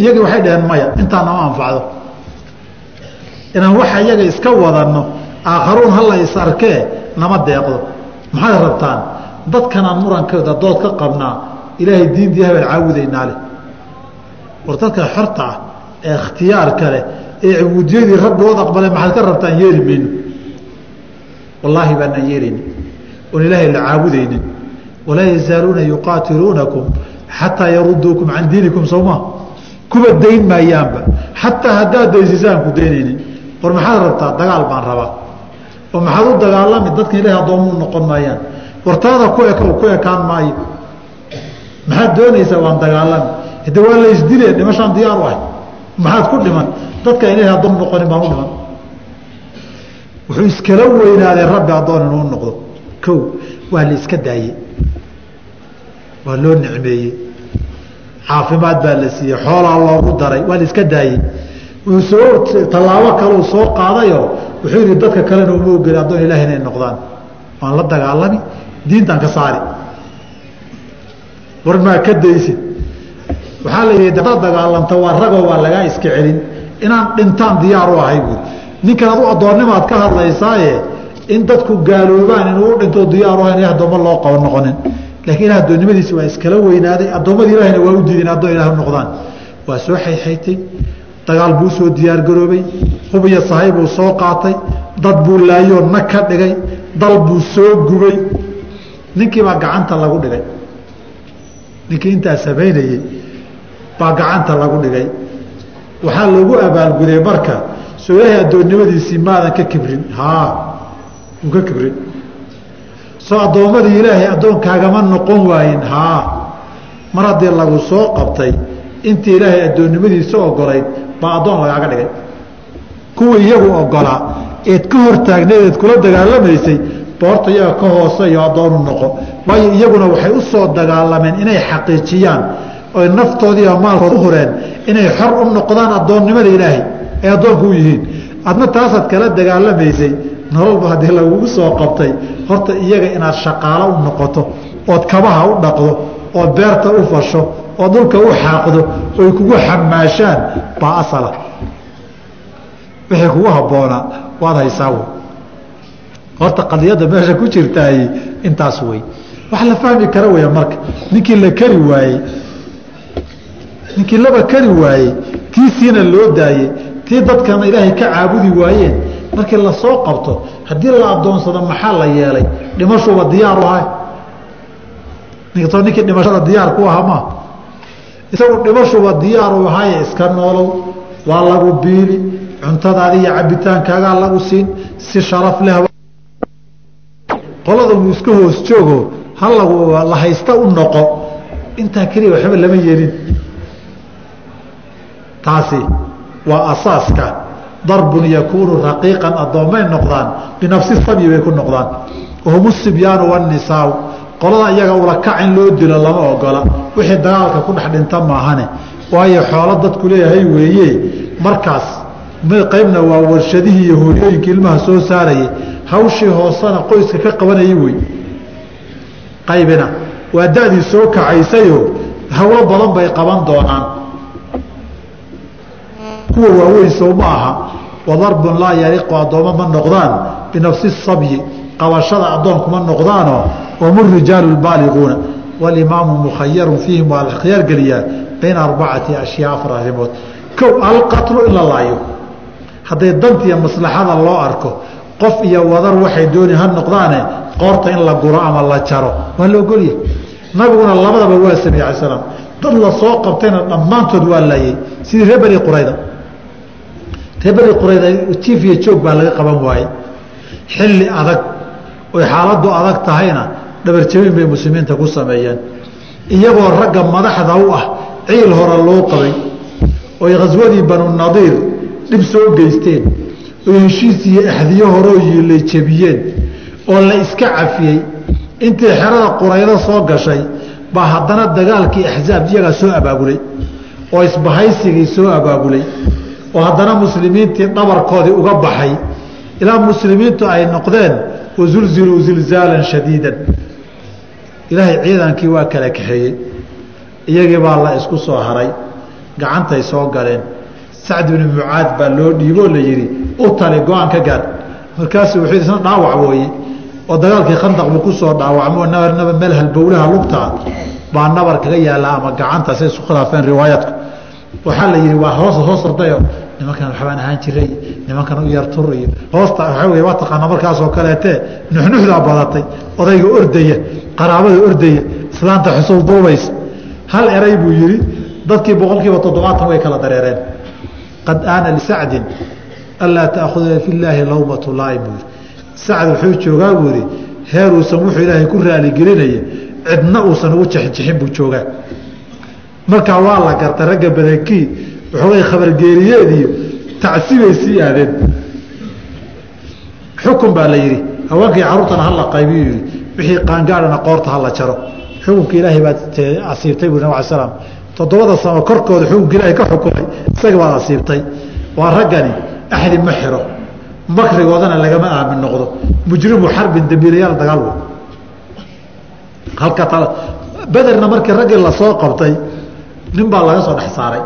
iyagii waxay dhaheen maya intaa nama anfacdo. Inaan waxa iyaga iska wadanno aakharuun hala is arkee nama deeqdo. Maxaad rabtaan? Dadkanaan murankooda dood ka qabnaa ilaahay diintii habeen caabudaynaa leh. War dadka xorta ah ee ikhtiyaarka leh ee cubuudiyadii rabbigood aqbalay maxaad ka rabtaan yeeli mayno? Wallaahi baanaan yeelaynin oon ilaahay la caabudaynin. Walaa yazaaluuna yuqaatiluunakum xataa yaruduukum can diinikum sowma kuba dayn maayaanba. Xataa haddaad daysisaan ku daynaynin. War maxaad rabtaa dagaal baan rabaa? Oo maxaad u dagaalami dadkan ilahay addoommuu noqon maayaan? Wartaada ku ek ku ekaan maayo maxaad doonaysaa waan dagaalami hade waa la isdile dhimashaan diyaar u ahay maxaad ku dhiman? Dadka ilahay addoon noqonin baan u dhiman. Wuxuu iskala weynaaday rabbi addoon inuu noqdo. Ko waa la iska daayey. Waa loo nicmeeyey. Caafimaad baa la siiyey. Xoolaa loogu daray. Waa la iska daayey. Wuu soo tallaabo kaleu soo qaadayoo wuxuu yidhi dadka kalena uma ogeli addoon ilahi inay noqdaan. Waan la dagaalami diintaan ka saari war maa ka daysid waxaa la yidhi hadaad dagaalamta waa ragoo waa lagaa iska celin. Inaan dhintaan diyaar u ahay buuri ninkan adu addoonnimaad ka hadlaysaaye in dadku gaaloobaan inuu u dhinto diyaar u ahayn addoommo loo qabo noqonin. Lakiin ilah addoonnimadiisi waa iskala weynaaday. Addoommadii ilahina waa u diideen addoon ilah noqdaan. Waa soo xayxaytay dagaal buu soo diyaargaroobay. Hub iyo sahay buu soo qaatay. Dad buu laayoo nag ka dhigay. Dal buu soo gubay. Ninkiibaa gacanta lagu dhigay ninkii intaa samaynayey baa gacanta lagu dhigay. Waxaa loogu abaalguday marka soo ilaahay addoonnimadiisii maadan ka kibrin. Haa uu ka kibrin. Soo addoommadii ilaahay addoonkaagama noqon waayin. Haa mar haddii lagu soo qabtay intii ilaahay addoonnimadiisa ogolayd baa addoon lagaaga dhigay. Kuwii iyagu ogolaa eed ka hortaagneed eed kula dagaalamaysay boorta iyaga ka hoose iyo addoonu noqo. Waayo iyaguna waxay u soo dagaalameen inay xaqiijiyaan oy naftoodiiyo maalkooda u hureen inay xor u noqdaan addoonnimada ilaahay ay addoonka u yihiin. Adna taasaad kala dagaalamaysay nololba haddii lagugu soo qabtay horta iyaga inaad shaqaalo u noqoto ood kabaha u dhaqdo ood beerta u fasho oo dhulka u xaaqdo oy kugu xamaashaan baa asala. Wixii kugu habboonaa waad haysaa wey horta qadiyadda meesha ku jirtaay intaas wey wax la fahmi kara weya marka. Ninkii la keri waayey ninkii laba keri waayey tiisiina loo daayey tii dadkana ilaahay ka caabudi waayeen. Markii la soo qabto haddii la adoonsado maxaa la yeelay? Dhimashuba diyaaru ahay. Ninkii dhimashada diyaar ku aha maa? Isagu dhimashuba diyaaru ahaye iska noolow waa lagu biili cuntadaadi iyo cabitaankaagaa lagu siin si sharaf leh qolada uu iska hoos joogo ha lagu la haysta u noqo. Intaa keliya waxba lama yeelin. Taasi waa asaaska. Darbun yakuunu raqiiqan addoommay noqdaan. Binafsi sabyi bay ku noqdaan. Wahum sibyaanu wanisaau qolada iyaga ulakac in loo dilo lama ogola. Wixii dagaalka ku dhex dhinta maahane. Waayo xoolo dadku leeyahay weeye. Markaas qaybna waa warshadihii iyo hooyooyinkii ilmaha soo saarayay hawshii hoosena qoyska ka qabanayay wey. Qaybina waa da-dii soo kacaysayo hawlo badan bay qaban doonaan. Kuwa waaweyn sow aha. Wadarbun laa yariqu addoommo ma noqdaan. Binafsi sabyi qabashada addoonkuma noqdaanoo wahum rijaalu baaliquuna. Walimaamu mukhayarun fiihim waa la khiyaar geliyaa bayna arbacati ashyaa afar arrimood kow alqatlu in la laayo. Hadday dantiiyo maslaxada loo arko qof iyo wadar waxay dooni ha noqdaane qoorta in la guro ama la jaro. Waa la ogolyahy nabiguna labadaba waa sameyey ala slam dad la soo qabtayna dhammaantood waa laayey sidii reer bani qurayda. Reer bani qurayda jiif iyo joog baa laga qaban waaye xilli adag oy xaaladdu adag tahayna dhabarjabin bay muslimiinta ku sameeyeen. Iyagoo ragga madaxda u ah ciil hore loo qabay oy khaswadii banu nadiir dhib soo geysteen heshiis iyo axdiyo horoo yiilay jebiyeen oo la iska cafiyey. Intii xerada quraydo soo gashay baa haddana dagaalkii axsaab iyagaa soo abaabulay oo isbahaysigii soo abaabulay oo haddana muslimiintii dhabarkoodii uga baxay. Ilaa muslimiintu ay noqdeen wasulziluu zilzaalan shadiidan. Ilaahay ciidankii waa kala kaxeeyey iyagii baa la isku soo haray gacantay soo galeen sacd bni mucaad baa loo dhiiboo la yidhi u tali go'aan ka gaar. Markaasuu wuxuu isna dhaawac wooye. Oo dagaalkii khandaq buu ku soo dhaawacmo nabarnaba meel halbowlaha lugtaa baa nabar kaga yaallaa ama gacanta say isu khilaafeen riwaayaadku waxaa la yidhi waa hoosa hoos ordayo nimankan waxbaan ahaan jiray nimankan u yartur iyo hoosta waxaa wey waa taqaana markaasoo kaleetee nuxnuxdaa badatay odayga ordaya qaraabada ordaya islaanta xusuus duubaysa. Hal eray buu yidhi dadkii boqol toddobaatan way kala dareereen qad aana lisacdin anlaa taahuda fi llaahi lawmatu laaim buu sacd wuxuu joogaa buu yidhi heeruusan wuxuu ilaahay ku raaligelinaya cidna uusan ugu jexjexin buu joogaa markaa waa la gartay ragga badankii waxoogay khabargeeriyeed iyo tacsibay sii aadeen xukun baa la yidhi haweenkii carruurtana hala qaybiyu yidhi wixii qaangaadhana qoorta hala jaro xukunka ilaahay baad asiibtay bui nab ala slam toddobada samo korkooda xukunka ilaahay ka xukumay isaga baad asiibtay waa raggani axdi ma xiro. Makrigoodana lagama aamin noqdo. Mujrimu xarbin dambiilayaal dagaal wey halka bederna markii raggii la soo qabtay nin baa laga soo dhex saaray.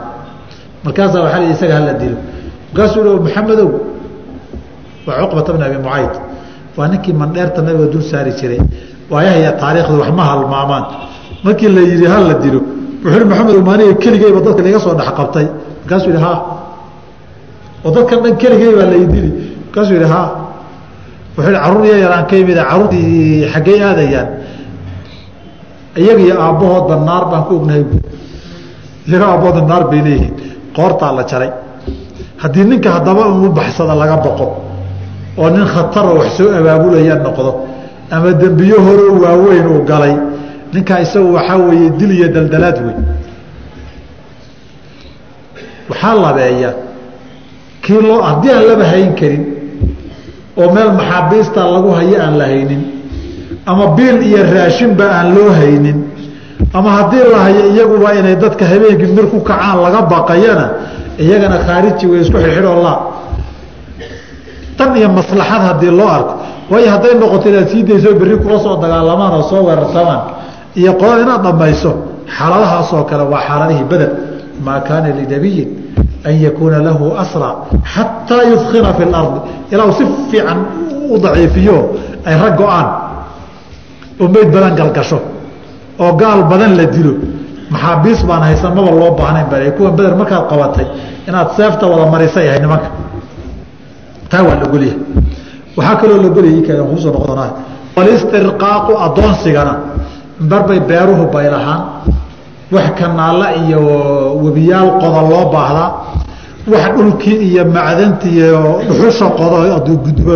Markaasaa waxaa la isaga hala dilo markaasuu hi maxamedow waa cuqbata bn abi mucayd waa ninkii mandheerta nabiga dul saari jiray. Waayahaya taariikhdu wax ma halmaamaan. Markii la yidhi hala dilo wuxuu hi maxamedow maaniga keligeyba dadka laga soo dhex qabtay. Markaasuu yihi ha oo dadkan dhan keligey baa lay dili markaasuu yihi ha wuxuu carruur ya yaraan ka yimid carruurtii xaggey aadayaan. Iyaga iyo aabbahoodba naar baan ku ognahay iyaga aabbahooda naar bay leeyihiin. Qoortaa la jaray. Haddii ninka haddaba uu baxsada laga boqo oo nin khataroo wax soo abaabulaya noqdo ama dembiyo horoo waaweyn uu galay ninkaa isagu waxaa weeye dil iyo daldalaad wey waxaa labeeya kii loo haddii aan laba hayn karin oo meel maxaabiista lagu hayo aan la haynin ama biil iyo raashinba aan loo haynin ama haddii la hayo iyaguba inay dadka habeenkii mir ku kacaan laga baqayana iyagana khaariji way isku xidhxidhoo la tan iyo maslaxad haddii loo arko. Waayo hadday noqoto inaad sii berri kula soo dagaalamaan oo soo weerarsamaan iyo qolada inaad dhammayso xaaladahaasoo kale waa xaaladihii beder maa kaana linabiyin an yakuuna lahu asra xataa yudkina fi lardi. Ilaa uu si fiican u daciifiyo ay rag go'aan oo meyd badan galgasho oo gaal badan la dilo. Maxaabiis baan haysan maba loo baahnayn ba kuwan beder markaad qabatay inaad seefta wada marisay ahay nimanka. Taa waa lagolyahay waxaa kaloo lagolya ku soo noqdona walistirqaaqu addoonsigana barbay beeruhu baylahaan wax kanaalla iyo webiyaal qoda loo baahdaa wax dhulkii iyo macdantii iyo dhuxusha qodo guba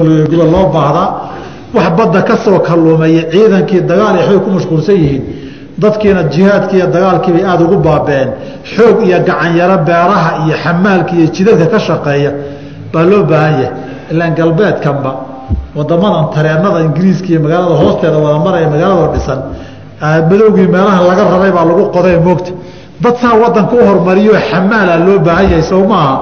loo baahdaa wax badda ka soo kalluumeeya ciidankii dagaal ay xoog ku mashquulsan yihiin. Dadkiina jihaadkii iyo dagaalkiibay aada ugu baabeen. Xoog iyo gacanyaro beeraha iyo xamaalka iyo jidadka ka shaqeeya baa loo baahan yahay. Ilaan galbeedkanba wadamadan tareenada ingiriiska iyo magaalada hoosteeda wada maraya magaalado dhisan madowgii meelaha laga raray baa lagu qoday moogta dad saa wadanka u hormariyo xamaala loo baahan yahay sow maaha.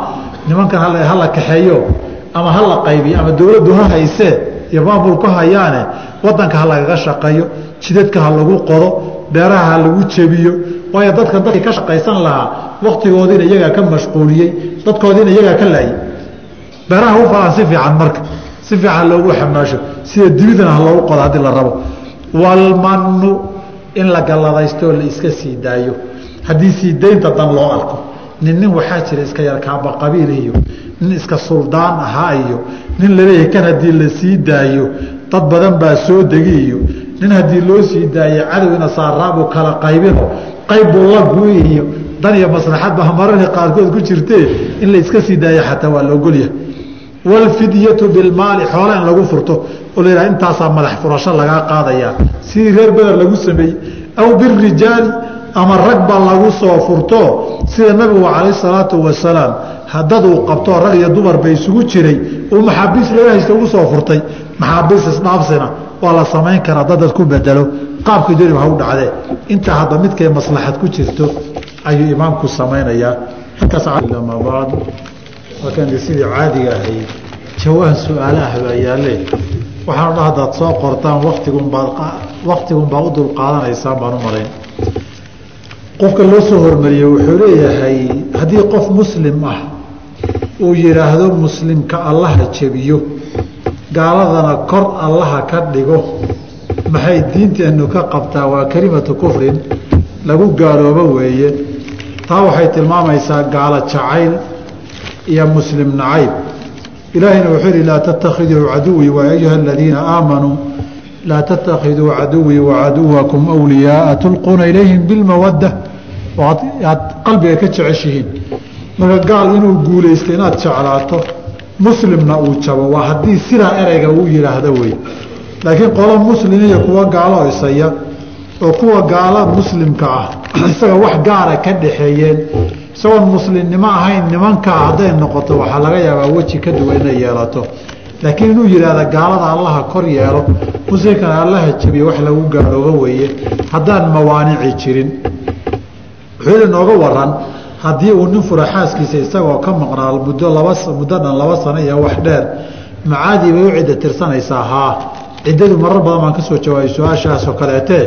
Nimankan hala kaxeeyo ama hala qaybiyo ama dowladdu ha haysee iyo maamulku hayaane wadanka ha lagaga shaqeeyo jidadka ha lagu qodo beeraha ha lagu jebiyo. Waayo dadkan dadkii ka shaqaysan lahaa waktigoodiina iyagaa ka mashquuliyey dadkoodiina iyagaa ka laayay. Beeraha u si fiican marka si fiican loogu xamaasho sida dibidana ha loogu qodo haddii la rabo. Walmanu in la galladaysto oo la iska sii daayo. Haddii sii daynta dan loo arko nin nin waxaa jira iska yarkaaba qabiil iyo nin iska suldaan ahaa iyo nin la leeyahay kan haddii la sii daayo dad badan baa soo degi iyo nin haddii loo sii daayo cadowina saaraabuu kala qaybino qayb buu la guy iyo dan iyo maslaxad baa mararka qaarkood ku jirtee in la iska sii daayo xataa waa la ogolyahay waalfidyatu bilmaali xoola in lagu furto oo la yidhaha intaasaa madax furasho lagaa qaadayaa sidii reer beder lagu sameeyey aw birijaali ama rag ba lagu soo furto sida nabigu calayh salaatu wasalaam hadaduu qabto rag iyo dumarba isugu jiray uu maxaabiis laga haysta ugu soo furtay maxaabiis isdhaafsina waa la samayn karaa dadad ku bedelo. Qaabkii doonib ha u dhacdee intaa hadda midkay maslaxad ku jirto ayuu imaamku samaynayaa. Halkaasama bacd halkan sidii caadiga ahayd jawaan su'aalaah baa yaalle waxaanu dha hadaad soo qortaan waktigunbaad waktigunbaa u dulqaadanaysaan baan u malayn qofka loo soo hormariyey wuxuu leeyahay haddii qof muslim ah uu yidhaahdo muslimka allaha jebiyo gaaladana kor allaha ka dhigo maxay diinteennu ka qabtaa? Waa kelimatu kufrin lagu gaaloobo weeye. Taa waxay tilmaamaysaa gaalo jacayl iyo muslim nacayb ilaahayna wuxuu yihi laa tattakhiduu caduwii wa ayuha aladiina aamanuu laa tattakhiduu caduwii wacaduwakum wliyaaa tulquuna ilayhim bilmawadda aad qalbiga ka jeceshihiin marka gaal inuu guulaysto inaad jeclaato muslimna uu jabo waa haddii sidaa ereyga uu yidhaahdo wey laakiin qolo muslim iyo kuwa gaalo isaya oo kuwa gaala muslimka ah isaga wax gaara ka dhaxeeyeen isagoon muslimnimo ahayn nimankaa hadday noqoto waxaa laga yaabaa weji ka duwan inay yeelato. Laakiin inuu yidhaahda gaalada allaha kor yeelo muslimkana allaha jabiyo wax lagu gaaloobo weeye haddaan mawaanici jirin. Wuxuu inooga waran haddii uu nin fura xaaskiisa isagoo ka maqnaa muddo laba muddo dhan laba sano iyo wax dheer macaadii bay u cidda tirsanaysaa haa. Ciddadu marar badan baan ka soo jawaabay su'aashaasoo kaleetee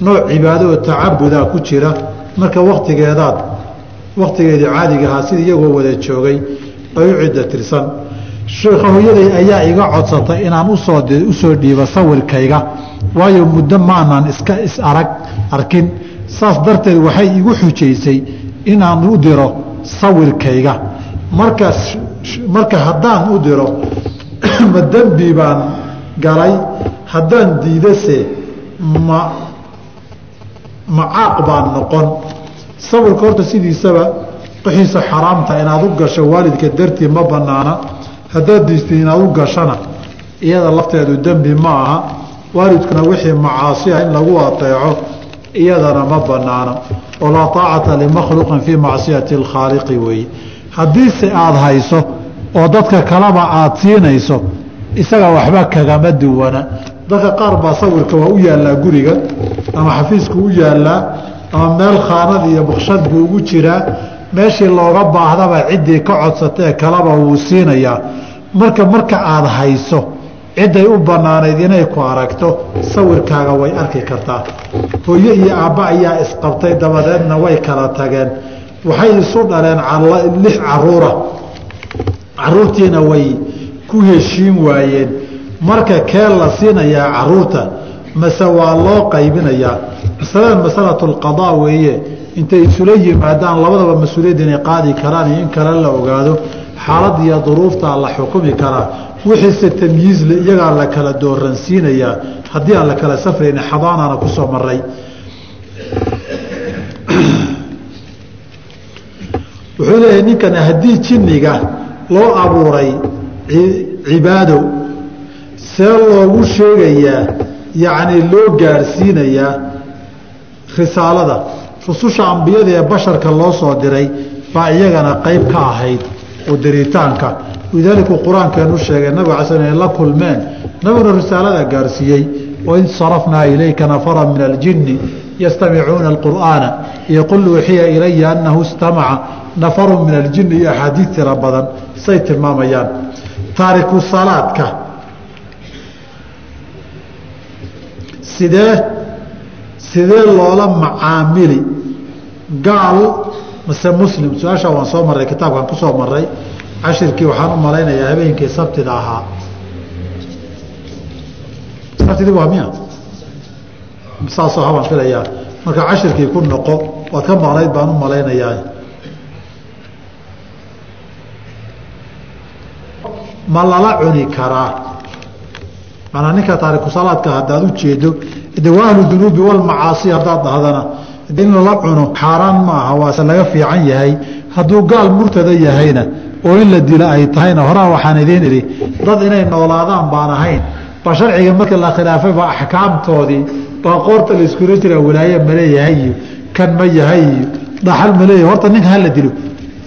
nooc cibaado oo tacabudaa ku jira. Marka waktigeedaad waktigeedii caadiga ahaa sida iyagoo wada joogay ay u cidda tirsan. Sheekha hooyaday ayaa iga codsatay inaan u soo u soo dhiibo sawirkayga waayo muddo maanan iska is arag arkin. Saas darteed waxay igu xujaysay inaan u diro sawirkayga. Markaas marka haddaan u diro (coughs) ma dembi baan galay. Haddaan diidase ma macaaq baan noqon. Sawirka horta sidiisaba wixiisa xaraamta inaad u gasho waalidka dartii ma banaana haddaad diistay inaad u gashana iyada lafteedu dembi ma aha. Waalidkuna wixii macaasi ah in lagu ateeco iyadana ma banaana oo taacata limakhluqin fii macsiyati alkhaaliqi weeye haddiise aada hayso oo dadka kaleba aada siinayso isaga waxba kagama duwana dadka qaar baa sawirka waa u yaallaa guriga ama xafiisku u yaallaa ama meel khaanad iyo bukshad buu ugu jiraa. Meeshii looga baahdaba ciddii ka codsatae kaleba wuu siinayaa. Marka marka aada hayso cidday u bannaanayd inay ku aragto sawirkaaga way arki kartaa. Hooyo iyo aabba ayaa isqabtay dabadeedna way kala tageen. Waxay isu dhaleen lix caruura. Caruurtiina way ku heshiin waayeen marka kee la siinayaa carruurta mase waa loo qaybinayaa. Masaladan masalatu lqadaa weeye intay isula yimaadaan labadaba mas'uuliyadda inay qaadi karaan iyo in kale la ogaado xaalad iyo duruuftaa la xukumi karaa. Wixiise tamyiizle iyagaa la kala dooransiinayaa. Haddii aan la kala safrayni xadaanana ku soo maray (clears throat) wuxuu leeyahay ninkan haddii jinniga loo abuuray cibaado see loogu sheegayaa yacni loo gaadhsiinayaa risaalada. Rususha ambiyada ee basharka loo soo diray baa iyagana qayb ka ahayd oo diritaanka lidaalika qur'aankeenu sheegay nabig ala sl la kulmeen nabiguna risaalada gaarsiiyey waid sarafnaa ilayka nafara min aljini yastamicuuna alqur'aana iyo qul uuxiya ilaya annahu istamaca nafaru min aljini iyo axaadiid tira badan say tilmaamayaan. Taariku salaadka sidee sidee loola macaamili. Gaal mase muslim su'aashaa waan soo marray kitaabkan ku soo cashirkii waxaan u malaynayaa habeenkii sabtida ahaa. Sabtidii waa miya? Saasoo habaan filayaa. Marka cashirkii ku noqo waad ka maqnayd baan u malaynayaa. Ma lala cuni karaa manaa ninka taariku salaadka haddaad u jeedo de waa dunuubi walmacaasi haddaad dhahdana in lala cuno xaaraan ma aha waase laga fiican yahay. Hadduu gaal murtada yahayna oo in la dilo ay tahayna horaa waxaan idiin idhi dad inay noolaadaan baan ahayn. Ba sharciga marka la khilaafay baa axkaamtoodii baa qoorta la iskula jiraa walaaye maleeyahay iyo kan ma yahay iyo dhaxal maleeyahay horta ninka hala dilo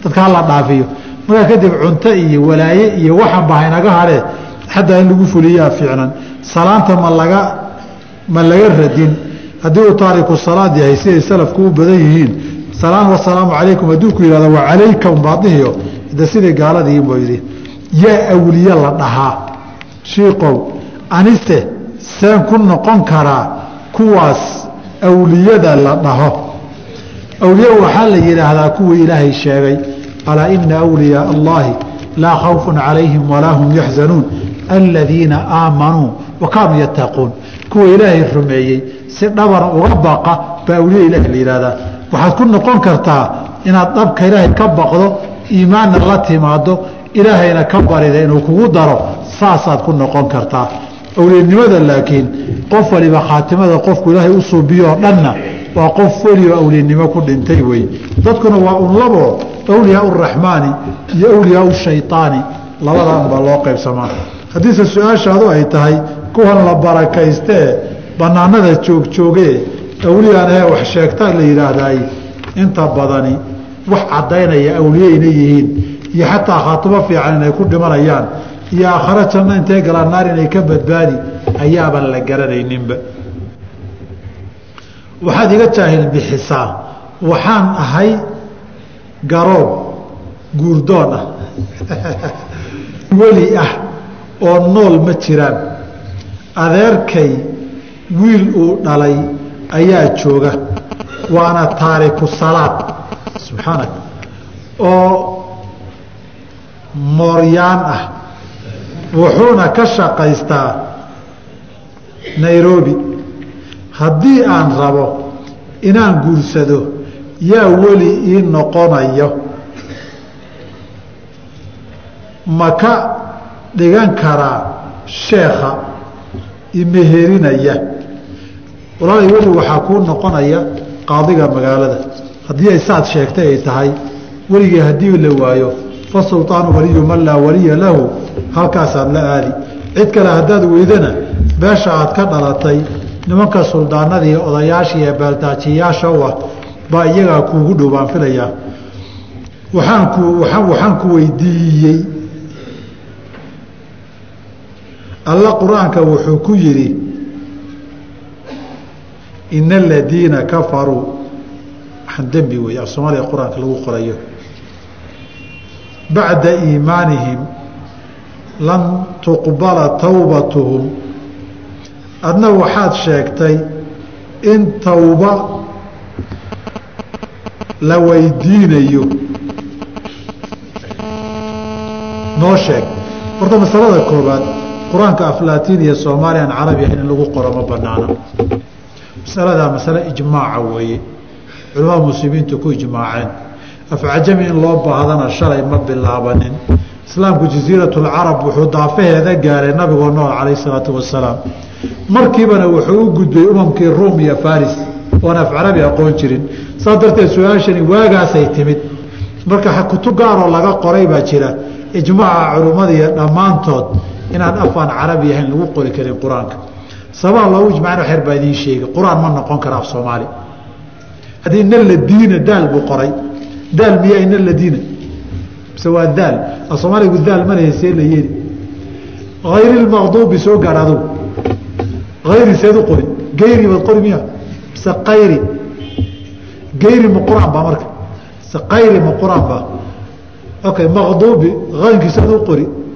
dadka hala dhaafiyo. Markaa kadib cunto iyo walaaye iyo waxan ba haynaga hadhee xataa in lagu fuliyaa fiicnan. Salaanta ma laga ma laga radin. Haddii uu taariku salaad yahay siday salafku u badan yihiin salaam wasalaamu calaykum hadduu ku yihahdo wa calayka umbaadihiyo de sidai gaaladii buu yidhi yaa awliye la dhahaa shiikow anise seen ku noqon karaa kuwaas awliyada la dhaho. Awliye waxaa la yidhaahdaa kuwii ilaahay sheegay alaa ina awliyaa allahi laa khawfun calayhim walaa hum yaxzanuun aladiina aamanuu wa kaanuu yattaquun kuwa ilaahay rumeeyey si dhabana uga baqa baa awliya ilahi la yihahdaa waxaad ku noqon kartaa inaad dhabka ilaahay ka baqdo iimaanna la timaado ilaahayna ka barida inuu kugu daro saasaad ku noqon kartaa. Awliyanimada laakiin qof waliba khaatimada qofku ilaahay u suubiyoo dhanna waa qof welioo awliyanimo ku dhintay wey dadkuna waa un labo awliyaa uraxmaani iyo awliyaa shayaani labadan baa loo qaybsamaa haddiise su'aashaadu ay tahay kuwan la barakaystee banaanada joogjoogee awliyaan ee wax sheegta la yidhaahday. Inta badani wax caddaynaya awliye inay yihiin iyo xataa khaatumo fiican inay ku dhimanayaan iyo aakhare janno intay galaan naar inay ka badbaadi ayaaban la garanayninba. Waxaad iga jaahil bixisaa waxaan ahay garoob guurdoon ah. (laughs) Weli ah oo nool ma jiraan. Adeerkay wiil uu dhalay ayaa jooga. Waana taariku salaad. Subxaanak oo mooryaan ah. Wuxuuna ka shaqaystaa nairobi. Haddii aan rabo inaan guursado yaa weli ii noqonayo. Ma ka dhigan karaa sheekha imeherinaya walaalay weli waxaa kuu noqonaya qaadiga magaalada. Haddii ay saad sheegtay ay tahay weligii haddii la waayo fasulطaanu waliyu man laa waliya lahu halkaasaad la aadi. Cid kale haddaad weydana beesha aad ka dhalatay nimanka suldaanada iyo odayaasha iyo beeldaajiyaasha u ah baa iyagaa kuugu dhow baan filayaa. Waxaan ku waxaan ku weydiiyey alla qur'aanka wuxuu ku yidhi ina aladiina kafaruu waxaan dembi weeye af soomaaliya qur'aanka lagu qorayo. Bacda iimaanihim lan tuqbala towbatuhum adna waxaad sheegtay in towba la weydiinayo. Noo sheeg. Horta masalada koobaad qur'aanka aflaatiin iyo soomaaliya aan carabi in lagu qoro ma banaana masaladaa masale ijmaaca weeye. Culamada muslimiintu ku ijmaaceen. Afcajami in loo baahdana shalay ma bilaabanin. Islaamku jasiiratulcarab wuxuu daafaheeda gaaray nabigoo nool calayh isalaatu wasalaam markiibana wuxuu u gudbay umamkii ruum iyo faris oon af carabi aqoon jirin. Saas darteed su'aashani waagaasay timid. Marka kutub gaaroo laga qoray baa jira. Ijmaaca culimmadiiyo dhammaantood inaan afaan carabi ahayn lagu qori karin qur'aanka. Sababaa loogu ijmacna xeer baa idiin sheegay. Qur'aan ma noqon kara af soomaali. Haddii ina ladiina daal buu qoray. Daal miyaa ina ladiina mise waa daal? Af soomaaligu daal malaya see la yeeli. Hayri lmaqduubi soo gaadh adugu hayri seed u qori gayri baad qori miya mise kayri gayri ma qur'aan baa marka. Mise kayri ma qur'aan baa? Okay maqduubi aynkiisa ad u qori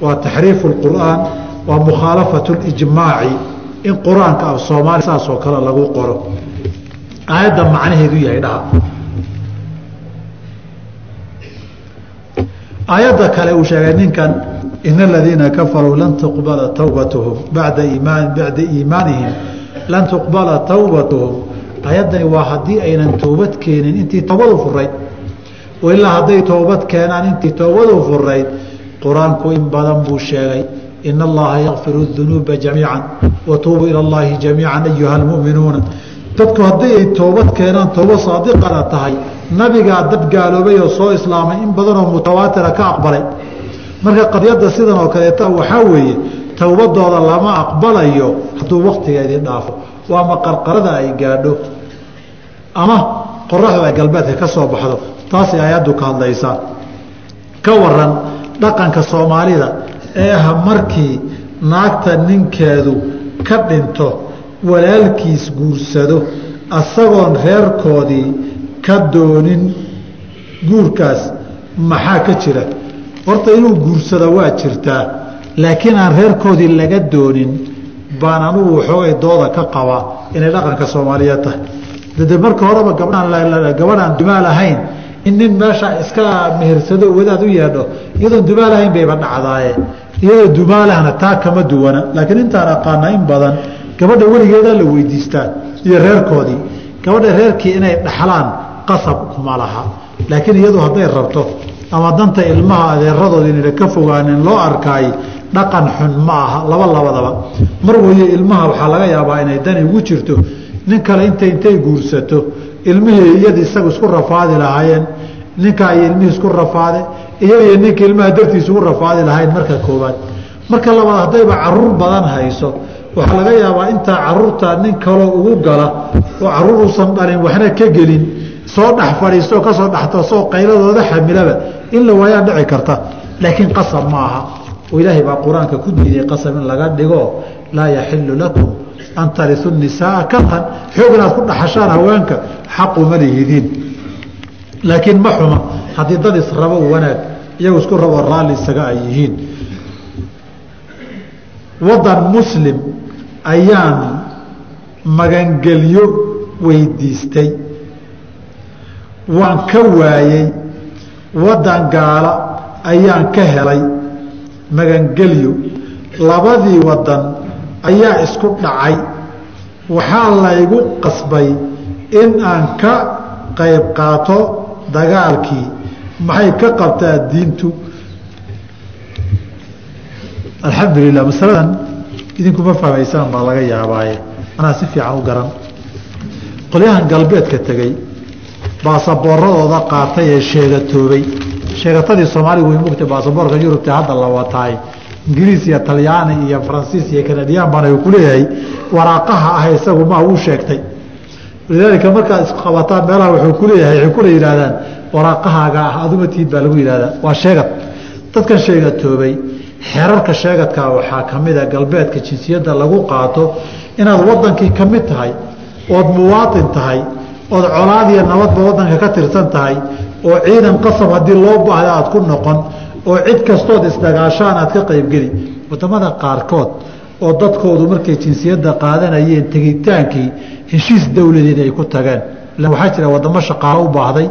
waa taxriifu lqur'aan waa mukhaalafatu lijmaaci in qur'aanka af soomaali saasoo kale lagu qoro. Aayadda macnaheedu yahay dhaha aayadda kale uu sheegay ninkan ina aladiina kafaruu lan tuqbala towbatuhum bada iimaan bacda iimaanihim lan tuqbala towbatuhum ayaddani waa haddii aynan toobad keenin intii toobadu furayd oo hadday toobad keenaan intii toobadu furayd qur'aanku in badan buu sheegay ina allaha yakfiru dunuuba jamiica watuubu ila allahi jamiica ayuha almu'minuuna dadku haddii ay toobad keenaan toobo saadiqana tahay. Nabigaa dad gaaloobay oo soo islaamay in badanoo mutawaatira ka aqbalay. Marka qadyadda sidan oo kaleeta waxaa weeye towbadooda lama aqbalayo hadduu waktigeedii dhaafo. Waa ama qarqarada ay gaadho? Ama qoraxdu ay galbeedka ka soo baxdo? Taasay ayaddu ka hadlaysaa ka waran dhaqanka soomaalida ee ah markii naagta ninkeedu ka dhinto walaalkiis guursado asagoon reerkoodii ka doonin guurkaas maxaa ka jira? Horta inuu guursado waa jirtaa laakiin aan reerkoodii laga doonin baan anugu waxoogay dooda ka qabaa inay dhaqanka soomaaliyeed tahay. Dade marka horeba gabdhaan gabadhaan dumaal ahayn nin meesha iska mehersado wadaad u yeedho iyadoon dumaal ahayn bayba dhacdaaye. Iyadoo dumaalahna taa kama duwana. Laakiin intaan aqaana in badan gabadha weligeedaa la weydiistaa iyo reerkoodii. Gabadha reerkii inay dhaxlaan qasab kuma laha. Laakiin iyadu hadday rabto ama danta ilmaha adeeradooda inayna ka fogaanin loo arkaay dhaqan xun ma aha laba labadaba. Mar weeye ilmaha waxaa laga yaabaa inay dani ugu jirto nin kale intay intay guursato ilmihii iyada isagu isku rafaadi lahaayeen ninkaa iyo ilmihii isku rafaade iyaga iyo ninka ilmaha dartiisa ugu rafaadi lahayn marka koowaad. Marka labaad haddayba carruur badan hayso waxaa laga yaabaa intaa carruurta nin kaloo ugu gala oo carruur uusan dhalin waxna ka gelin soo dhex fadhiistooo ka soo dhextoosoo qayladooda xamilaba in la waayaa dhici karta. Laakiin qasab ma aha oo ilaahay baa qur'aanka ku diiday qasab in laga dhigo laa yaxilu lakum an tarisu nisaaa karhan xoog inaad ku dhaxashaan haweenka xaquma lihidiin. Laakiin ma xuma haddii dad israbo wanaag iyagu isku rabo raalli isaga ay yihiin. Wadan muslim ayaan magangelyo weydiistay. Waan ka waayey wadan gaala ayaan ka helay magangelyo. Labadii wadan ayaa isku dhacay. Waxaa laygu qasbay in aan ka qayb qaato dagaalkii. Maxay ka qabtaa diintu? Alxamdulilah masaladan idinkuma fahmaysaan baa laga yaabaaye. Anaa si fiican u garan. Qolyahan galbeedka tegey baasaboorradooda qaatay ee sheegatoobay. Sheegatadii soomaaligu way mugtay baasaboorka yurubta hadda la wataay ingiriis iyo talyaani iyo faransiis iyo kanadiyaan baan ku leeyahay. Waraaqaha ah isagu ma uu sheegtay. Walidaalika markaad isqabataan meelaha wuxuu ku leeyahay waxay kula yidhahdaan waraaqahaaga ah aduma tiid baa lagu yidhahdaa. Waa sheegad. Dadkan sheegatoobay xeerarka sheegadkaa waxaa ka mid a galbeedka jinsiyadda lagu qaato inaad wadankii ka mid tahay ood muwaatin tahay ood colaad iyo nabadba wadanka ka tirsan tahay oo ciidan qasab haddii loo baahda aad ku noqon oo cid kastood isdagaashaan aad ka qaybgeli waddamada qaarkood oo dadkoodu markay jinsiyadda qaadanayeen tegitaankii heshiis dowladeed ay ku tageen. Waxaa jira wadamo shaqaalo u baahday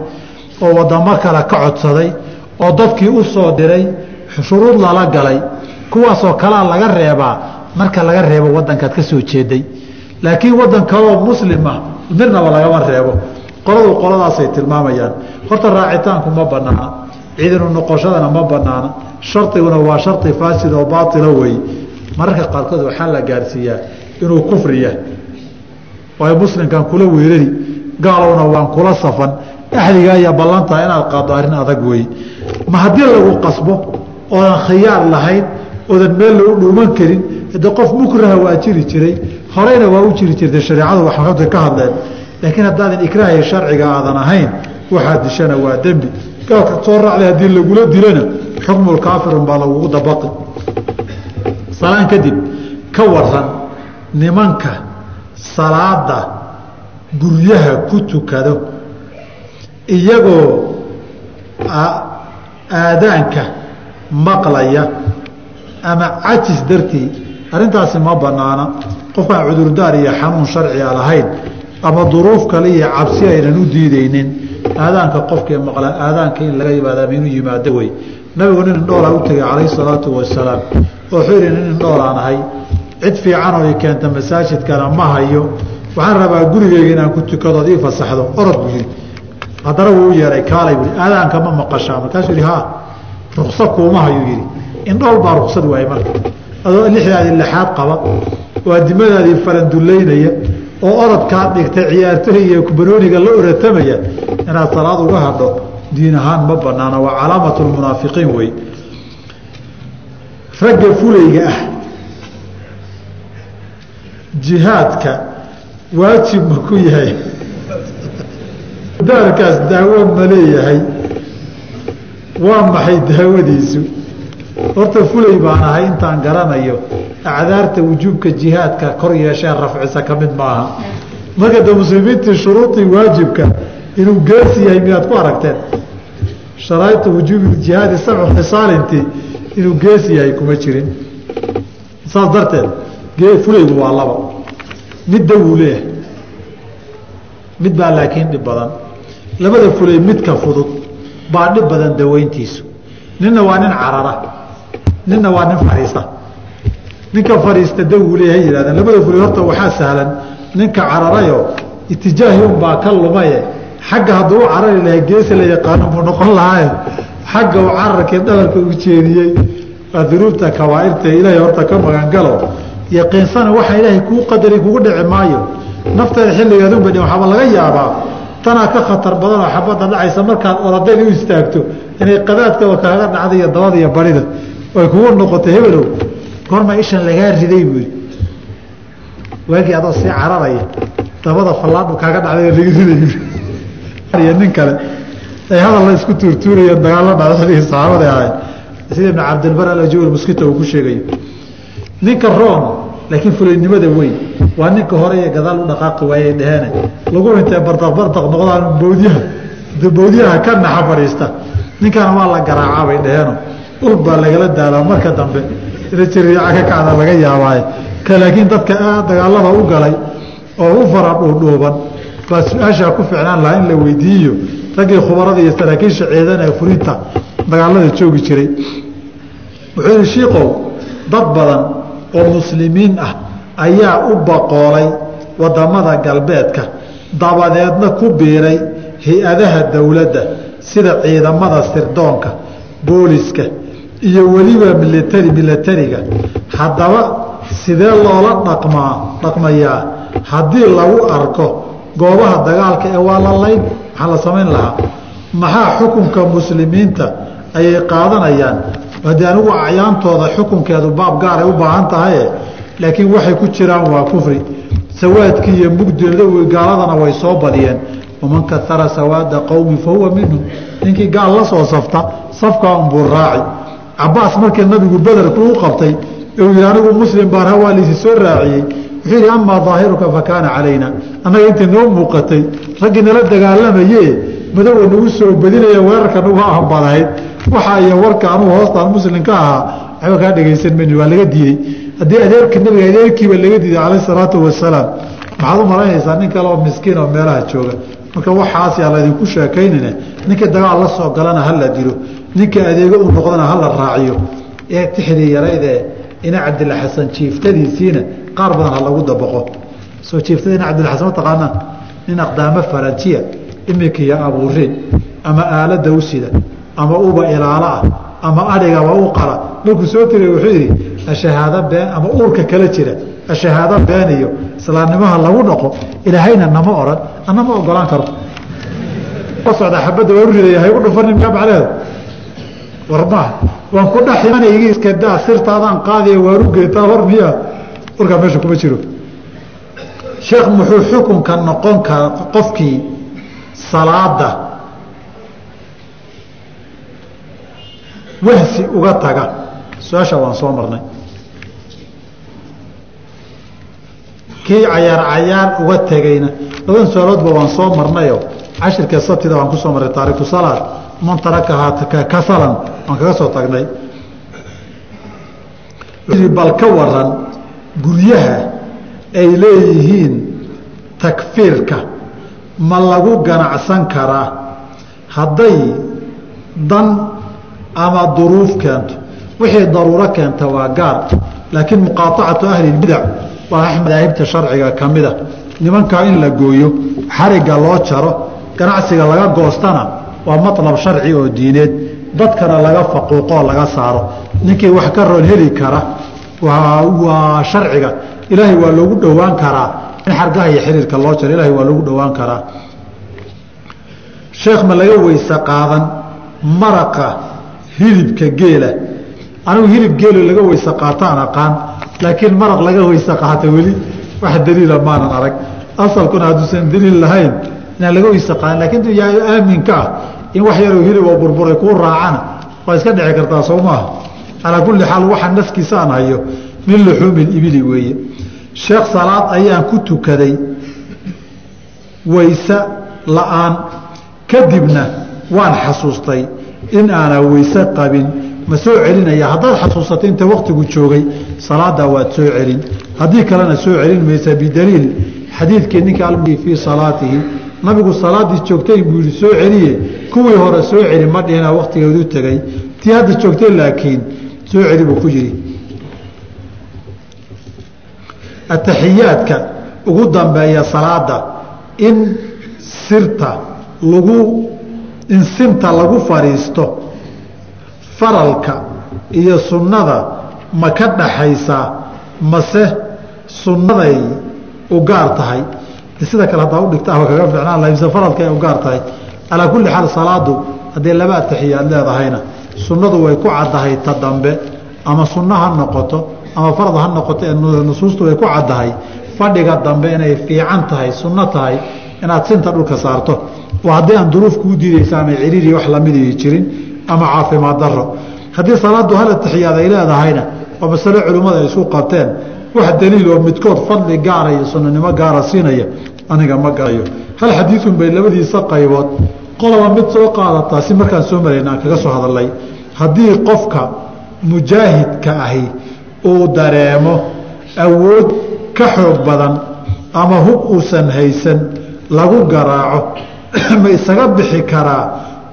oo wadamo kale ka codsaday oo dadkii u soo diray shuruud lala galay. Kuwaasoo kalaa laga reebaa marka laga reebo wadankaad ka soo jeeday. Laakiin wadan kaloo muslim ah midnaba lagama reebo. Qoladu qoladaasay tilmaamayaan. Horta raacitaanku ma banaana ciidinu noqoshadana ma banaana. Shardiguna waa shardi faasid oo baaila weeye mararka qaarkood waxaa la gaarsiiyaa inuu kufri yahay. Waayo muslimkan kula weerari gaalowna waan kula safan. Axdigaa ballantaa inaad qaaddo arrin adag weeye ma haddii lagu qasbo oodan khiyaar lahayn oodan meel lagu dhuuman karin de qof mukraha waa jiri jiray horeyna waa u jiri jirtay shareecadu waxay ka hadleen. Laakiin haddaadan ikraahiyo sharciga aadan ahayn waxaad dishana waa dembi gaalka soo raacday haddii lagula dilana xukmulkaafirun baa lagugu dabaqi. Salaan kadib ka waran nimanka salaada guryaha ku tukado iyagoo aadaanka maqlaya ama cajis dartii arrintaasi ma banaana qofkaan cudurdaar iyo xanuun sharciga lahayn ama duruuf kale iyo cabsi aynan u diideynin aadaanka qofkii maqla aadaanka in laga yimaada inuu yimaado wey nabigu nin indhoolaa u tegay calayhi salaatu wasalaam. Wuxuu yidhi nin indhoolaan ahay cid fiican oo i keenta masaajidkana ma hayo. Waxaan rabaa gurigeyga inaan ku tukadood ii fasaxdo. Orod buu yidhi. Haddana wuu u yeehay kaalay buui aadaanka ma maqashaa. Markaasuu yidhi haa ruksa kuuma hayuu yidhi. Indhool baa ruksad waayey marka. Adoo lixdaadii lixaad qaba oo adimadaadii farandullaynaya oo orodkaad dhigtay ciyaartoy iyo banooniga la oratamaya inaad salaad uga hadho diin ahaan ma banaana waa calaamatu lmunaafiqiin wey ragga fulayga ah jihaadka waajib ma ku yahay. Daarkaas daawo ma leeyahay waa maxay daawadiisu horta fulay baan ahay intaan garanayo acdaarta wujuubka jihaadka kor yeeshee rafcisa ka mid maaha. Marka de muslimiintii shuruudii waajibka inuu geesi yahay miyaad ku aragteen? Sharaaita wujuubi jihaadi sabcu khisaalintii inuu geesi yahay kuma jirin. Saas darteed fulaygu waa laba. Midda wuu leeyahay. Mid baa laakiin dhib badan. Labada fulay midka fudud baa dhib badan daweyntiisu. Ninna waa nin carara ninna waa nin fadhiista. Ninka fadhiista dawuu leeyahay yihahdeen labada fulay horta waxaa sahlan ninka cararayo itijaahi unbaa ka lumaye. Xagga hadduu u carari lahay geesi la yaqaano buu noqon lahaaye xagga uu cararkii dhabarka u jeediyey waa dunuubta kabaairta ilaahay horta ka magangalo. Yaqiinsana waxa ilaahay kuu qadari kugu dhici maayo. Nafteeda xilligeedunba dhi waxaaba laga yaabaa. Tanaa ka khatar badanoo xabadda dhacaysa markaad orodeen u istaagto inay qadaadkaba kaaga dhacda iyo dabada iyo barida ay kugu noqotay hebelow goorma ishan lagaa riday buu yidhi. Waagii adoo sii cararaya dabada fallaadhu kaaga dhacday laga riday nin kale. Ay hadal la isku tuurtuurayeen dagaallo dhacdadii saxaabada ahayd sida ibn cabdilbar alajawal muskita uu ku sheegayo ninka room laakiin fulaynimada weyn waa ninka hore iyo gadaal u dhaqaaqi waayey dheheene. Lagu intay bardaq bardaq noqdaan bawdyaha bawdyaha ka naxa fadhiista. Ninkana waa la garaacaa bay dheheeno ul baa lagala daalaa marka dambe. Ka kacda laga yaabaaye. Laakiin dadka aad dagaalada u galay oo u fara dhuudhuuban baa su'aashaa ku ficnaan lahaa in la weydiiyo. Raggii khubarada iyo saraakiisha ciidan ee fulinta dagaalada joogi jiray. Wuxuu yihi shiikow dad badan oo muslimiin ah ayaa u baqoolay waddamada galbeedka. Dabadeedna ku biiray hay'adaha dowladda sida ciidamada sirdoonka booliska iyo weliba militari milatariga haddaba sidee loola dhaqmaa dhaqmayaa? Haddii lagu arko goobaha dagaalka ee waa la layn maxaa la samayn lahaa? Maxaa xukunka muslimiinta ayay qaadanayaan? Haddii anigu acyaantooda xukunkeedu baab gaaray u baahan tahaye laakiin waxay ku jiraan waa kufri. Sawaadkii iyo mugdooda gaaladana way soo badiyeen. Waman kaara sawaada qowmi fa huwa minhum. Ninkii gaal la soo safta safkaa unbuu raaci cabaas markii nabigu bederku u qabtay uu yihi anigu muslim baan hawaa liisi soo raaciyey. Wuxuu yidhi amaa daahiruka fa kaana calayna. Annaga intii noo muuqatay raggii nala dagaalamaye madowa nagu soo badinaya weerarka nagu ahambadahayd waxa iyo warka anugu hoostaan muslim ka ahaa waxba kaa dhegaysan mayni waa laga diidey haddii adeerka nabiga adeerkiiba laga diiday calayh isalaatu wasalaam maxaad u malaynaysaa nin kale oo miskiin oo meelaha jooga? Marka waxaas yaa laydinku sheekaynayna ninka dagaal la soo galana hala dilo ninka adeego u noqdana hala raaciyo ee tixdii yaraydee ina cabdilla xasan jiiftadiisiina qaar badan ha lagu dabaqo. Soo jiiftada ina cabdilla xasan ma taqaanaan nin aqdaamo faranjiya imikiiyo abuuriin ama aalada u sida ama uba ilaalo ah ama adhigaba u qala. Markuu soo tiriy wuxuu yidhi ashahaado been ama uurka kala jira ashahaado been iyo lagu dhaqo ilaahayna nama oran ana ma ogolaan karo socda xabadda waa u ridaya haygu dhufanin kaa macnaheedu war maaha waan ku dhex imanaygi iska daa sirtaadaan qaadiya waan u geetaa hor miyaa warkaa meesha kuma jiro. Sheekh muxuu xukunka noqon kara qofkii salaada wahsi uga taga? Su'aasha waan soo marnay. Kii cayaar cayaar uga tegayna. Laban su'aaloodba waan soo marnayo. Cashirka sabtida waan ku soo marnay taariku salaad man tarakahaa kasalan waan kaga soo tagnay. Bal ka waran guryaha ay leeyihiin takfiirka ma lagu ganacsan karaa hadday dan ama duruuf keento. Wixii daruuro keenta waa gaar laakiin muqaaacatu ahlilbidac waa madaahibta sharciga ka mida nimankaa in la gooyo xarigga loo jaro ganacsiga laga goostana waa matlab sharci oo diineed. Dadkana laga faquuqoo laga saaro. Ninkii wax ka roon heli kara waa sharciga. Ilaahay waa loogu dhowaan karaa. In xargaha iyo xiriirka loo jaro ilahay waa loogu dhowaan karaa. Sheekh ma laga weyse qaadan maraqa hilibka geela. Anigu hilib geelo laga weyse qaataan aqaan laakiin maraq laga weyse qaata weli. Wax daliila maanan arag. Asalkuna hadduusan daliil lahayn inaan laga weyse qaadan laakiin yaa aaminka ah in wax yaroo hilib oo burburay kuu raacana waa iska dhici kartaa soo calaa kulli xaal waxa naskiisa aan hayo min luxuumi ibili weeye. Sheekh salaad ayaan ku tukaday weyse la'aan. Kadibna waan xasuustay in aanaa weyse qabin. Ma soo celinaya haddaad xasuusatay inta waktigu joogay salaada waad soo celin. Haddii kalena soo celin maysa bidaliil. Xadiidkii ninka fii salaatihi nabigu salaadii joogtay buu yihi soo celiye kuwii hore soo celi ma dhihina waktigeedu tegay. Tii hadda joogtay laakiin soo celi buu ku yidhi ataxiyaadka ugu dambeeya salaada in sirta lagu in sinta lagu fadhiisto faralka iyo sunnada ma ka dhaxaysaa mase sunnaday u gaar tahay. Sida kale haddaa udhigta kaga ficnaan lahay mise faralka u gaar tahay calaa kulli xaal salaadu haddii laba ataxiyaad leedahayna sunnadu way ku caddahay ta dambe ama sunno ha noqoto ama farad ha noqoto nusuustu way ku caddahay fadhiga dambe inay fiican tahay sunno tahay inaad sinta dhulka saarto. Oo haddii aan duruuf kuu diidaysa ama ciriiri wax lamidii jirin ama caafimaad daro haddii salaadu hal atixiyaad ay leedahayna oo masale culimmada ay isku qabteen wax daliil oo midkood fadli gaara iyo sunnanimo gaara siinaya aniga ma garayo hal xadiidun bay labadiisa qaybood. Qoloba mid soo qaadataa si markaan soo marayna aan kaga soo hadalnay haddii qofka mujaahidka ahi uu dareemo awood ka xoog badan ama hub uusan haysan lagu garaaco (clears throat) ma isaga bixi karaa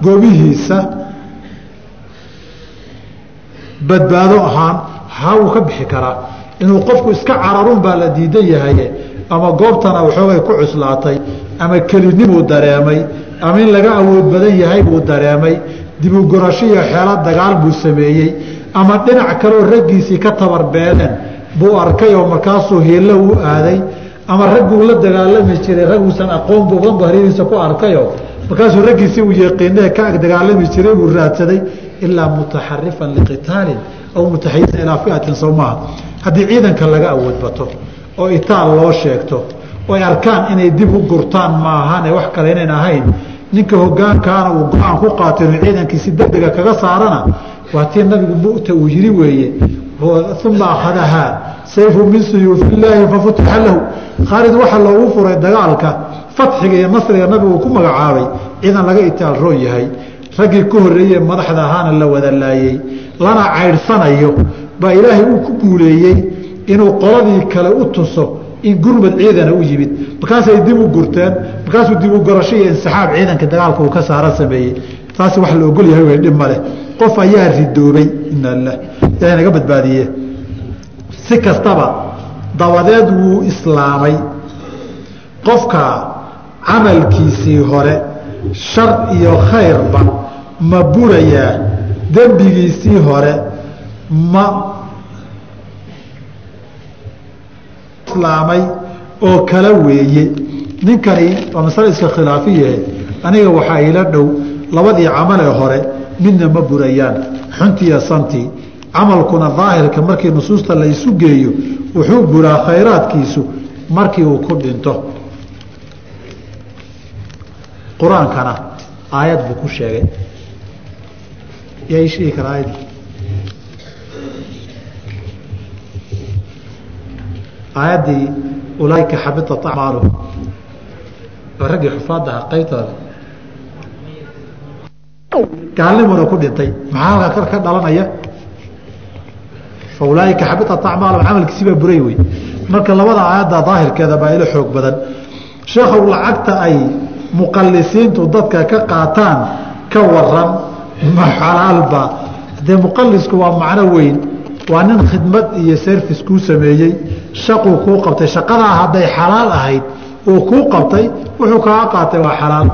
goobihiisa? Badbaado ahaan haa wuu ka bixi karaa. Inuu qofku iska cararun baa la diidan yahaye ama goobtana waxoogay ku cuslaatay ama kelinimuu dareemay ama in laga awood badan yahay buu dareemay dibugurasho iyo xeelo dagaal buu sameeyey ama dhinac kaleo raggiisii ka tabarbeeleen buu arkay oo markaasuu hiillo u aaday ama ragguu la dagaalami jiray ragguusan aqoon buubanbu hariiriisa ku arkayo markaasuu raggiisii uu yaqiinee ka ag dagaalami jiray buu raadsaday ilaa mutaxarifan liqitaalin aw mutaxayizan ilaa fiatin sow haddii ciidanka laga awood bato oo itaal loo sheegto ay arkaan inay dib u gurtaan maahane wax kale inayn ahayn. Ninka hogaankaana uu go'aan ku qaato inuu ciidankiisi degdega kaga saarana waa tii nabigu mu'ta uu yiri weeye uma akhadahaa sayfu min suyuufi illaahi fafutixa lahu. Khaalid waxaa loogu furay dagaalka fatxiga iyo nasriga nabigu ku magacaabay ciidan laga itaal roon yahay. Raggii ka horreeyey madaxda ahaana la wada laayey lana caydhsanayo baa ilaahay uu ku guuleeyey inuu qoladii kale u tuso in gurmad ciidana u yimid. Markaasay dib u gurteen markaasuu dib u gorasho iyo insixaab ciidanka dagaalka uu ka saara sameeyey. Taasi wax la ogol way dhib maleh qof ayaa ridoobay ina lah ilahay naga badbaadiye. Si kastaba dabadeed wuu islaamay. Qofka camalkiisii hore shar iyo khayrba ma burayaa dembigiisii hore ma islaamay oo kala weeye. Ninkani waa masale iska khilaafiyahe aniga waxaa ila dhow labadii camalee hore midna ma burayaan. Xuntiiyo santii camalkuna daahirka markii nusuusta la isu geeyo wuxuu buraa khayraadkiisu markii uu ku dhinto. Qur'aankana aayad buu ku sheegay. Yaa ii sheegi kara aayadda aayaddii ulaaika xabitat acmaaluhum raggii xufaadda aha qaybtooda. Gaalnimuna ku dhintay maxaa halkaa ka dhalanaya? Fa ulaaika xabitat acmaalahum camalkiisi baa buray wey marka labada aayadda daahirkeeda baa ilo xoog badan. Sheekhow lacagta ay muqalisiintu dadka ka qaataan ka waran ma xalaalba dee muqalisku waa macno weyn waa nin khidmad iyo service kuu sameeyey shaquu kuu qabtay shaqadaa hadday xalaal ahayd uu kuu qabtay wuxuu kaaga qaatay waa xalaal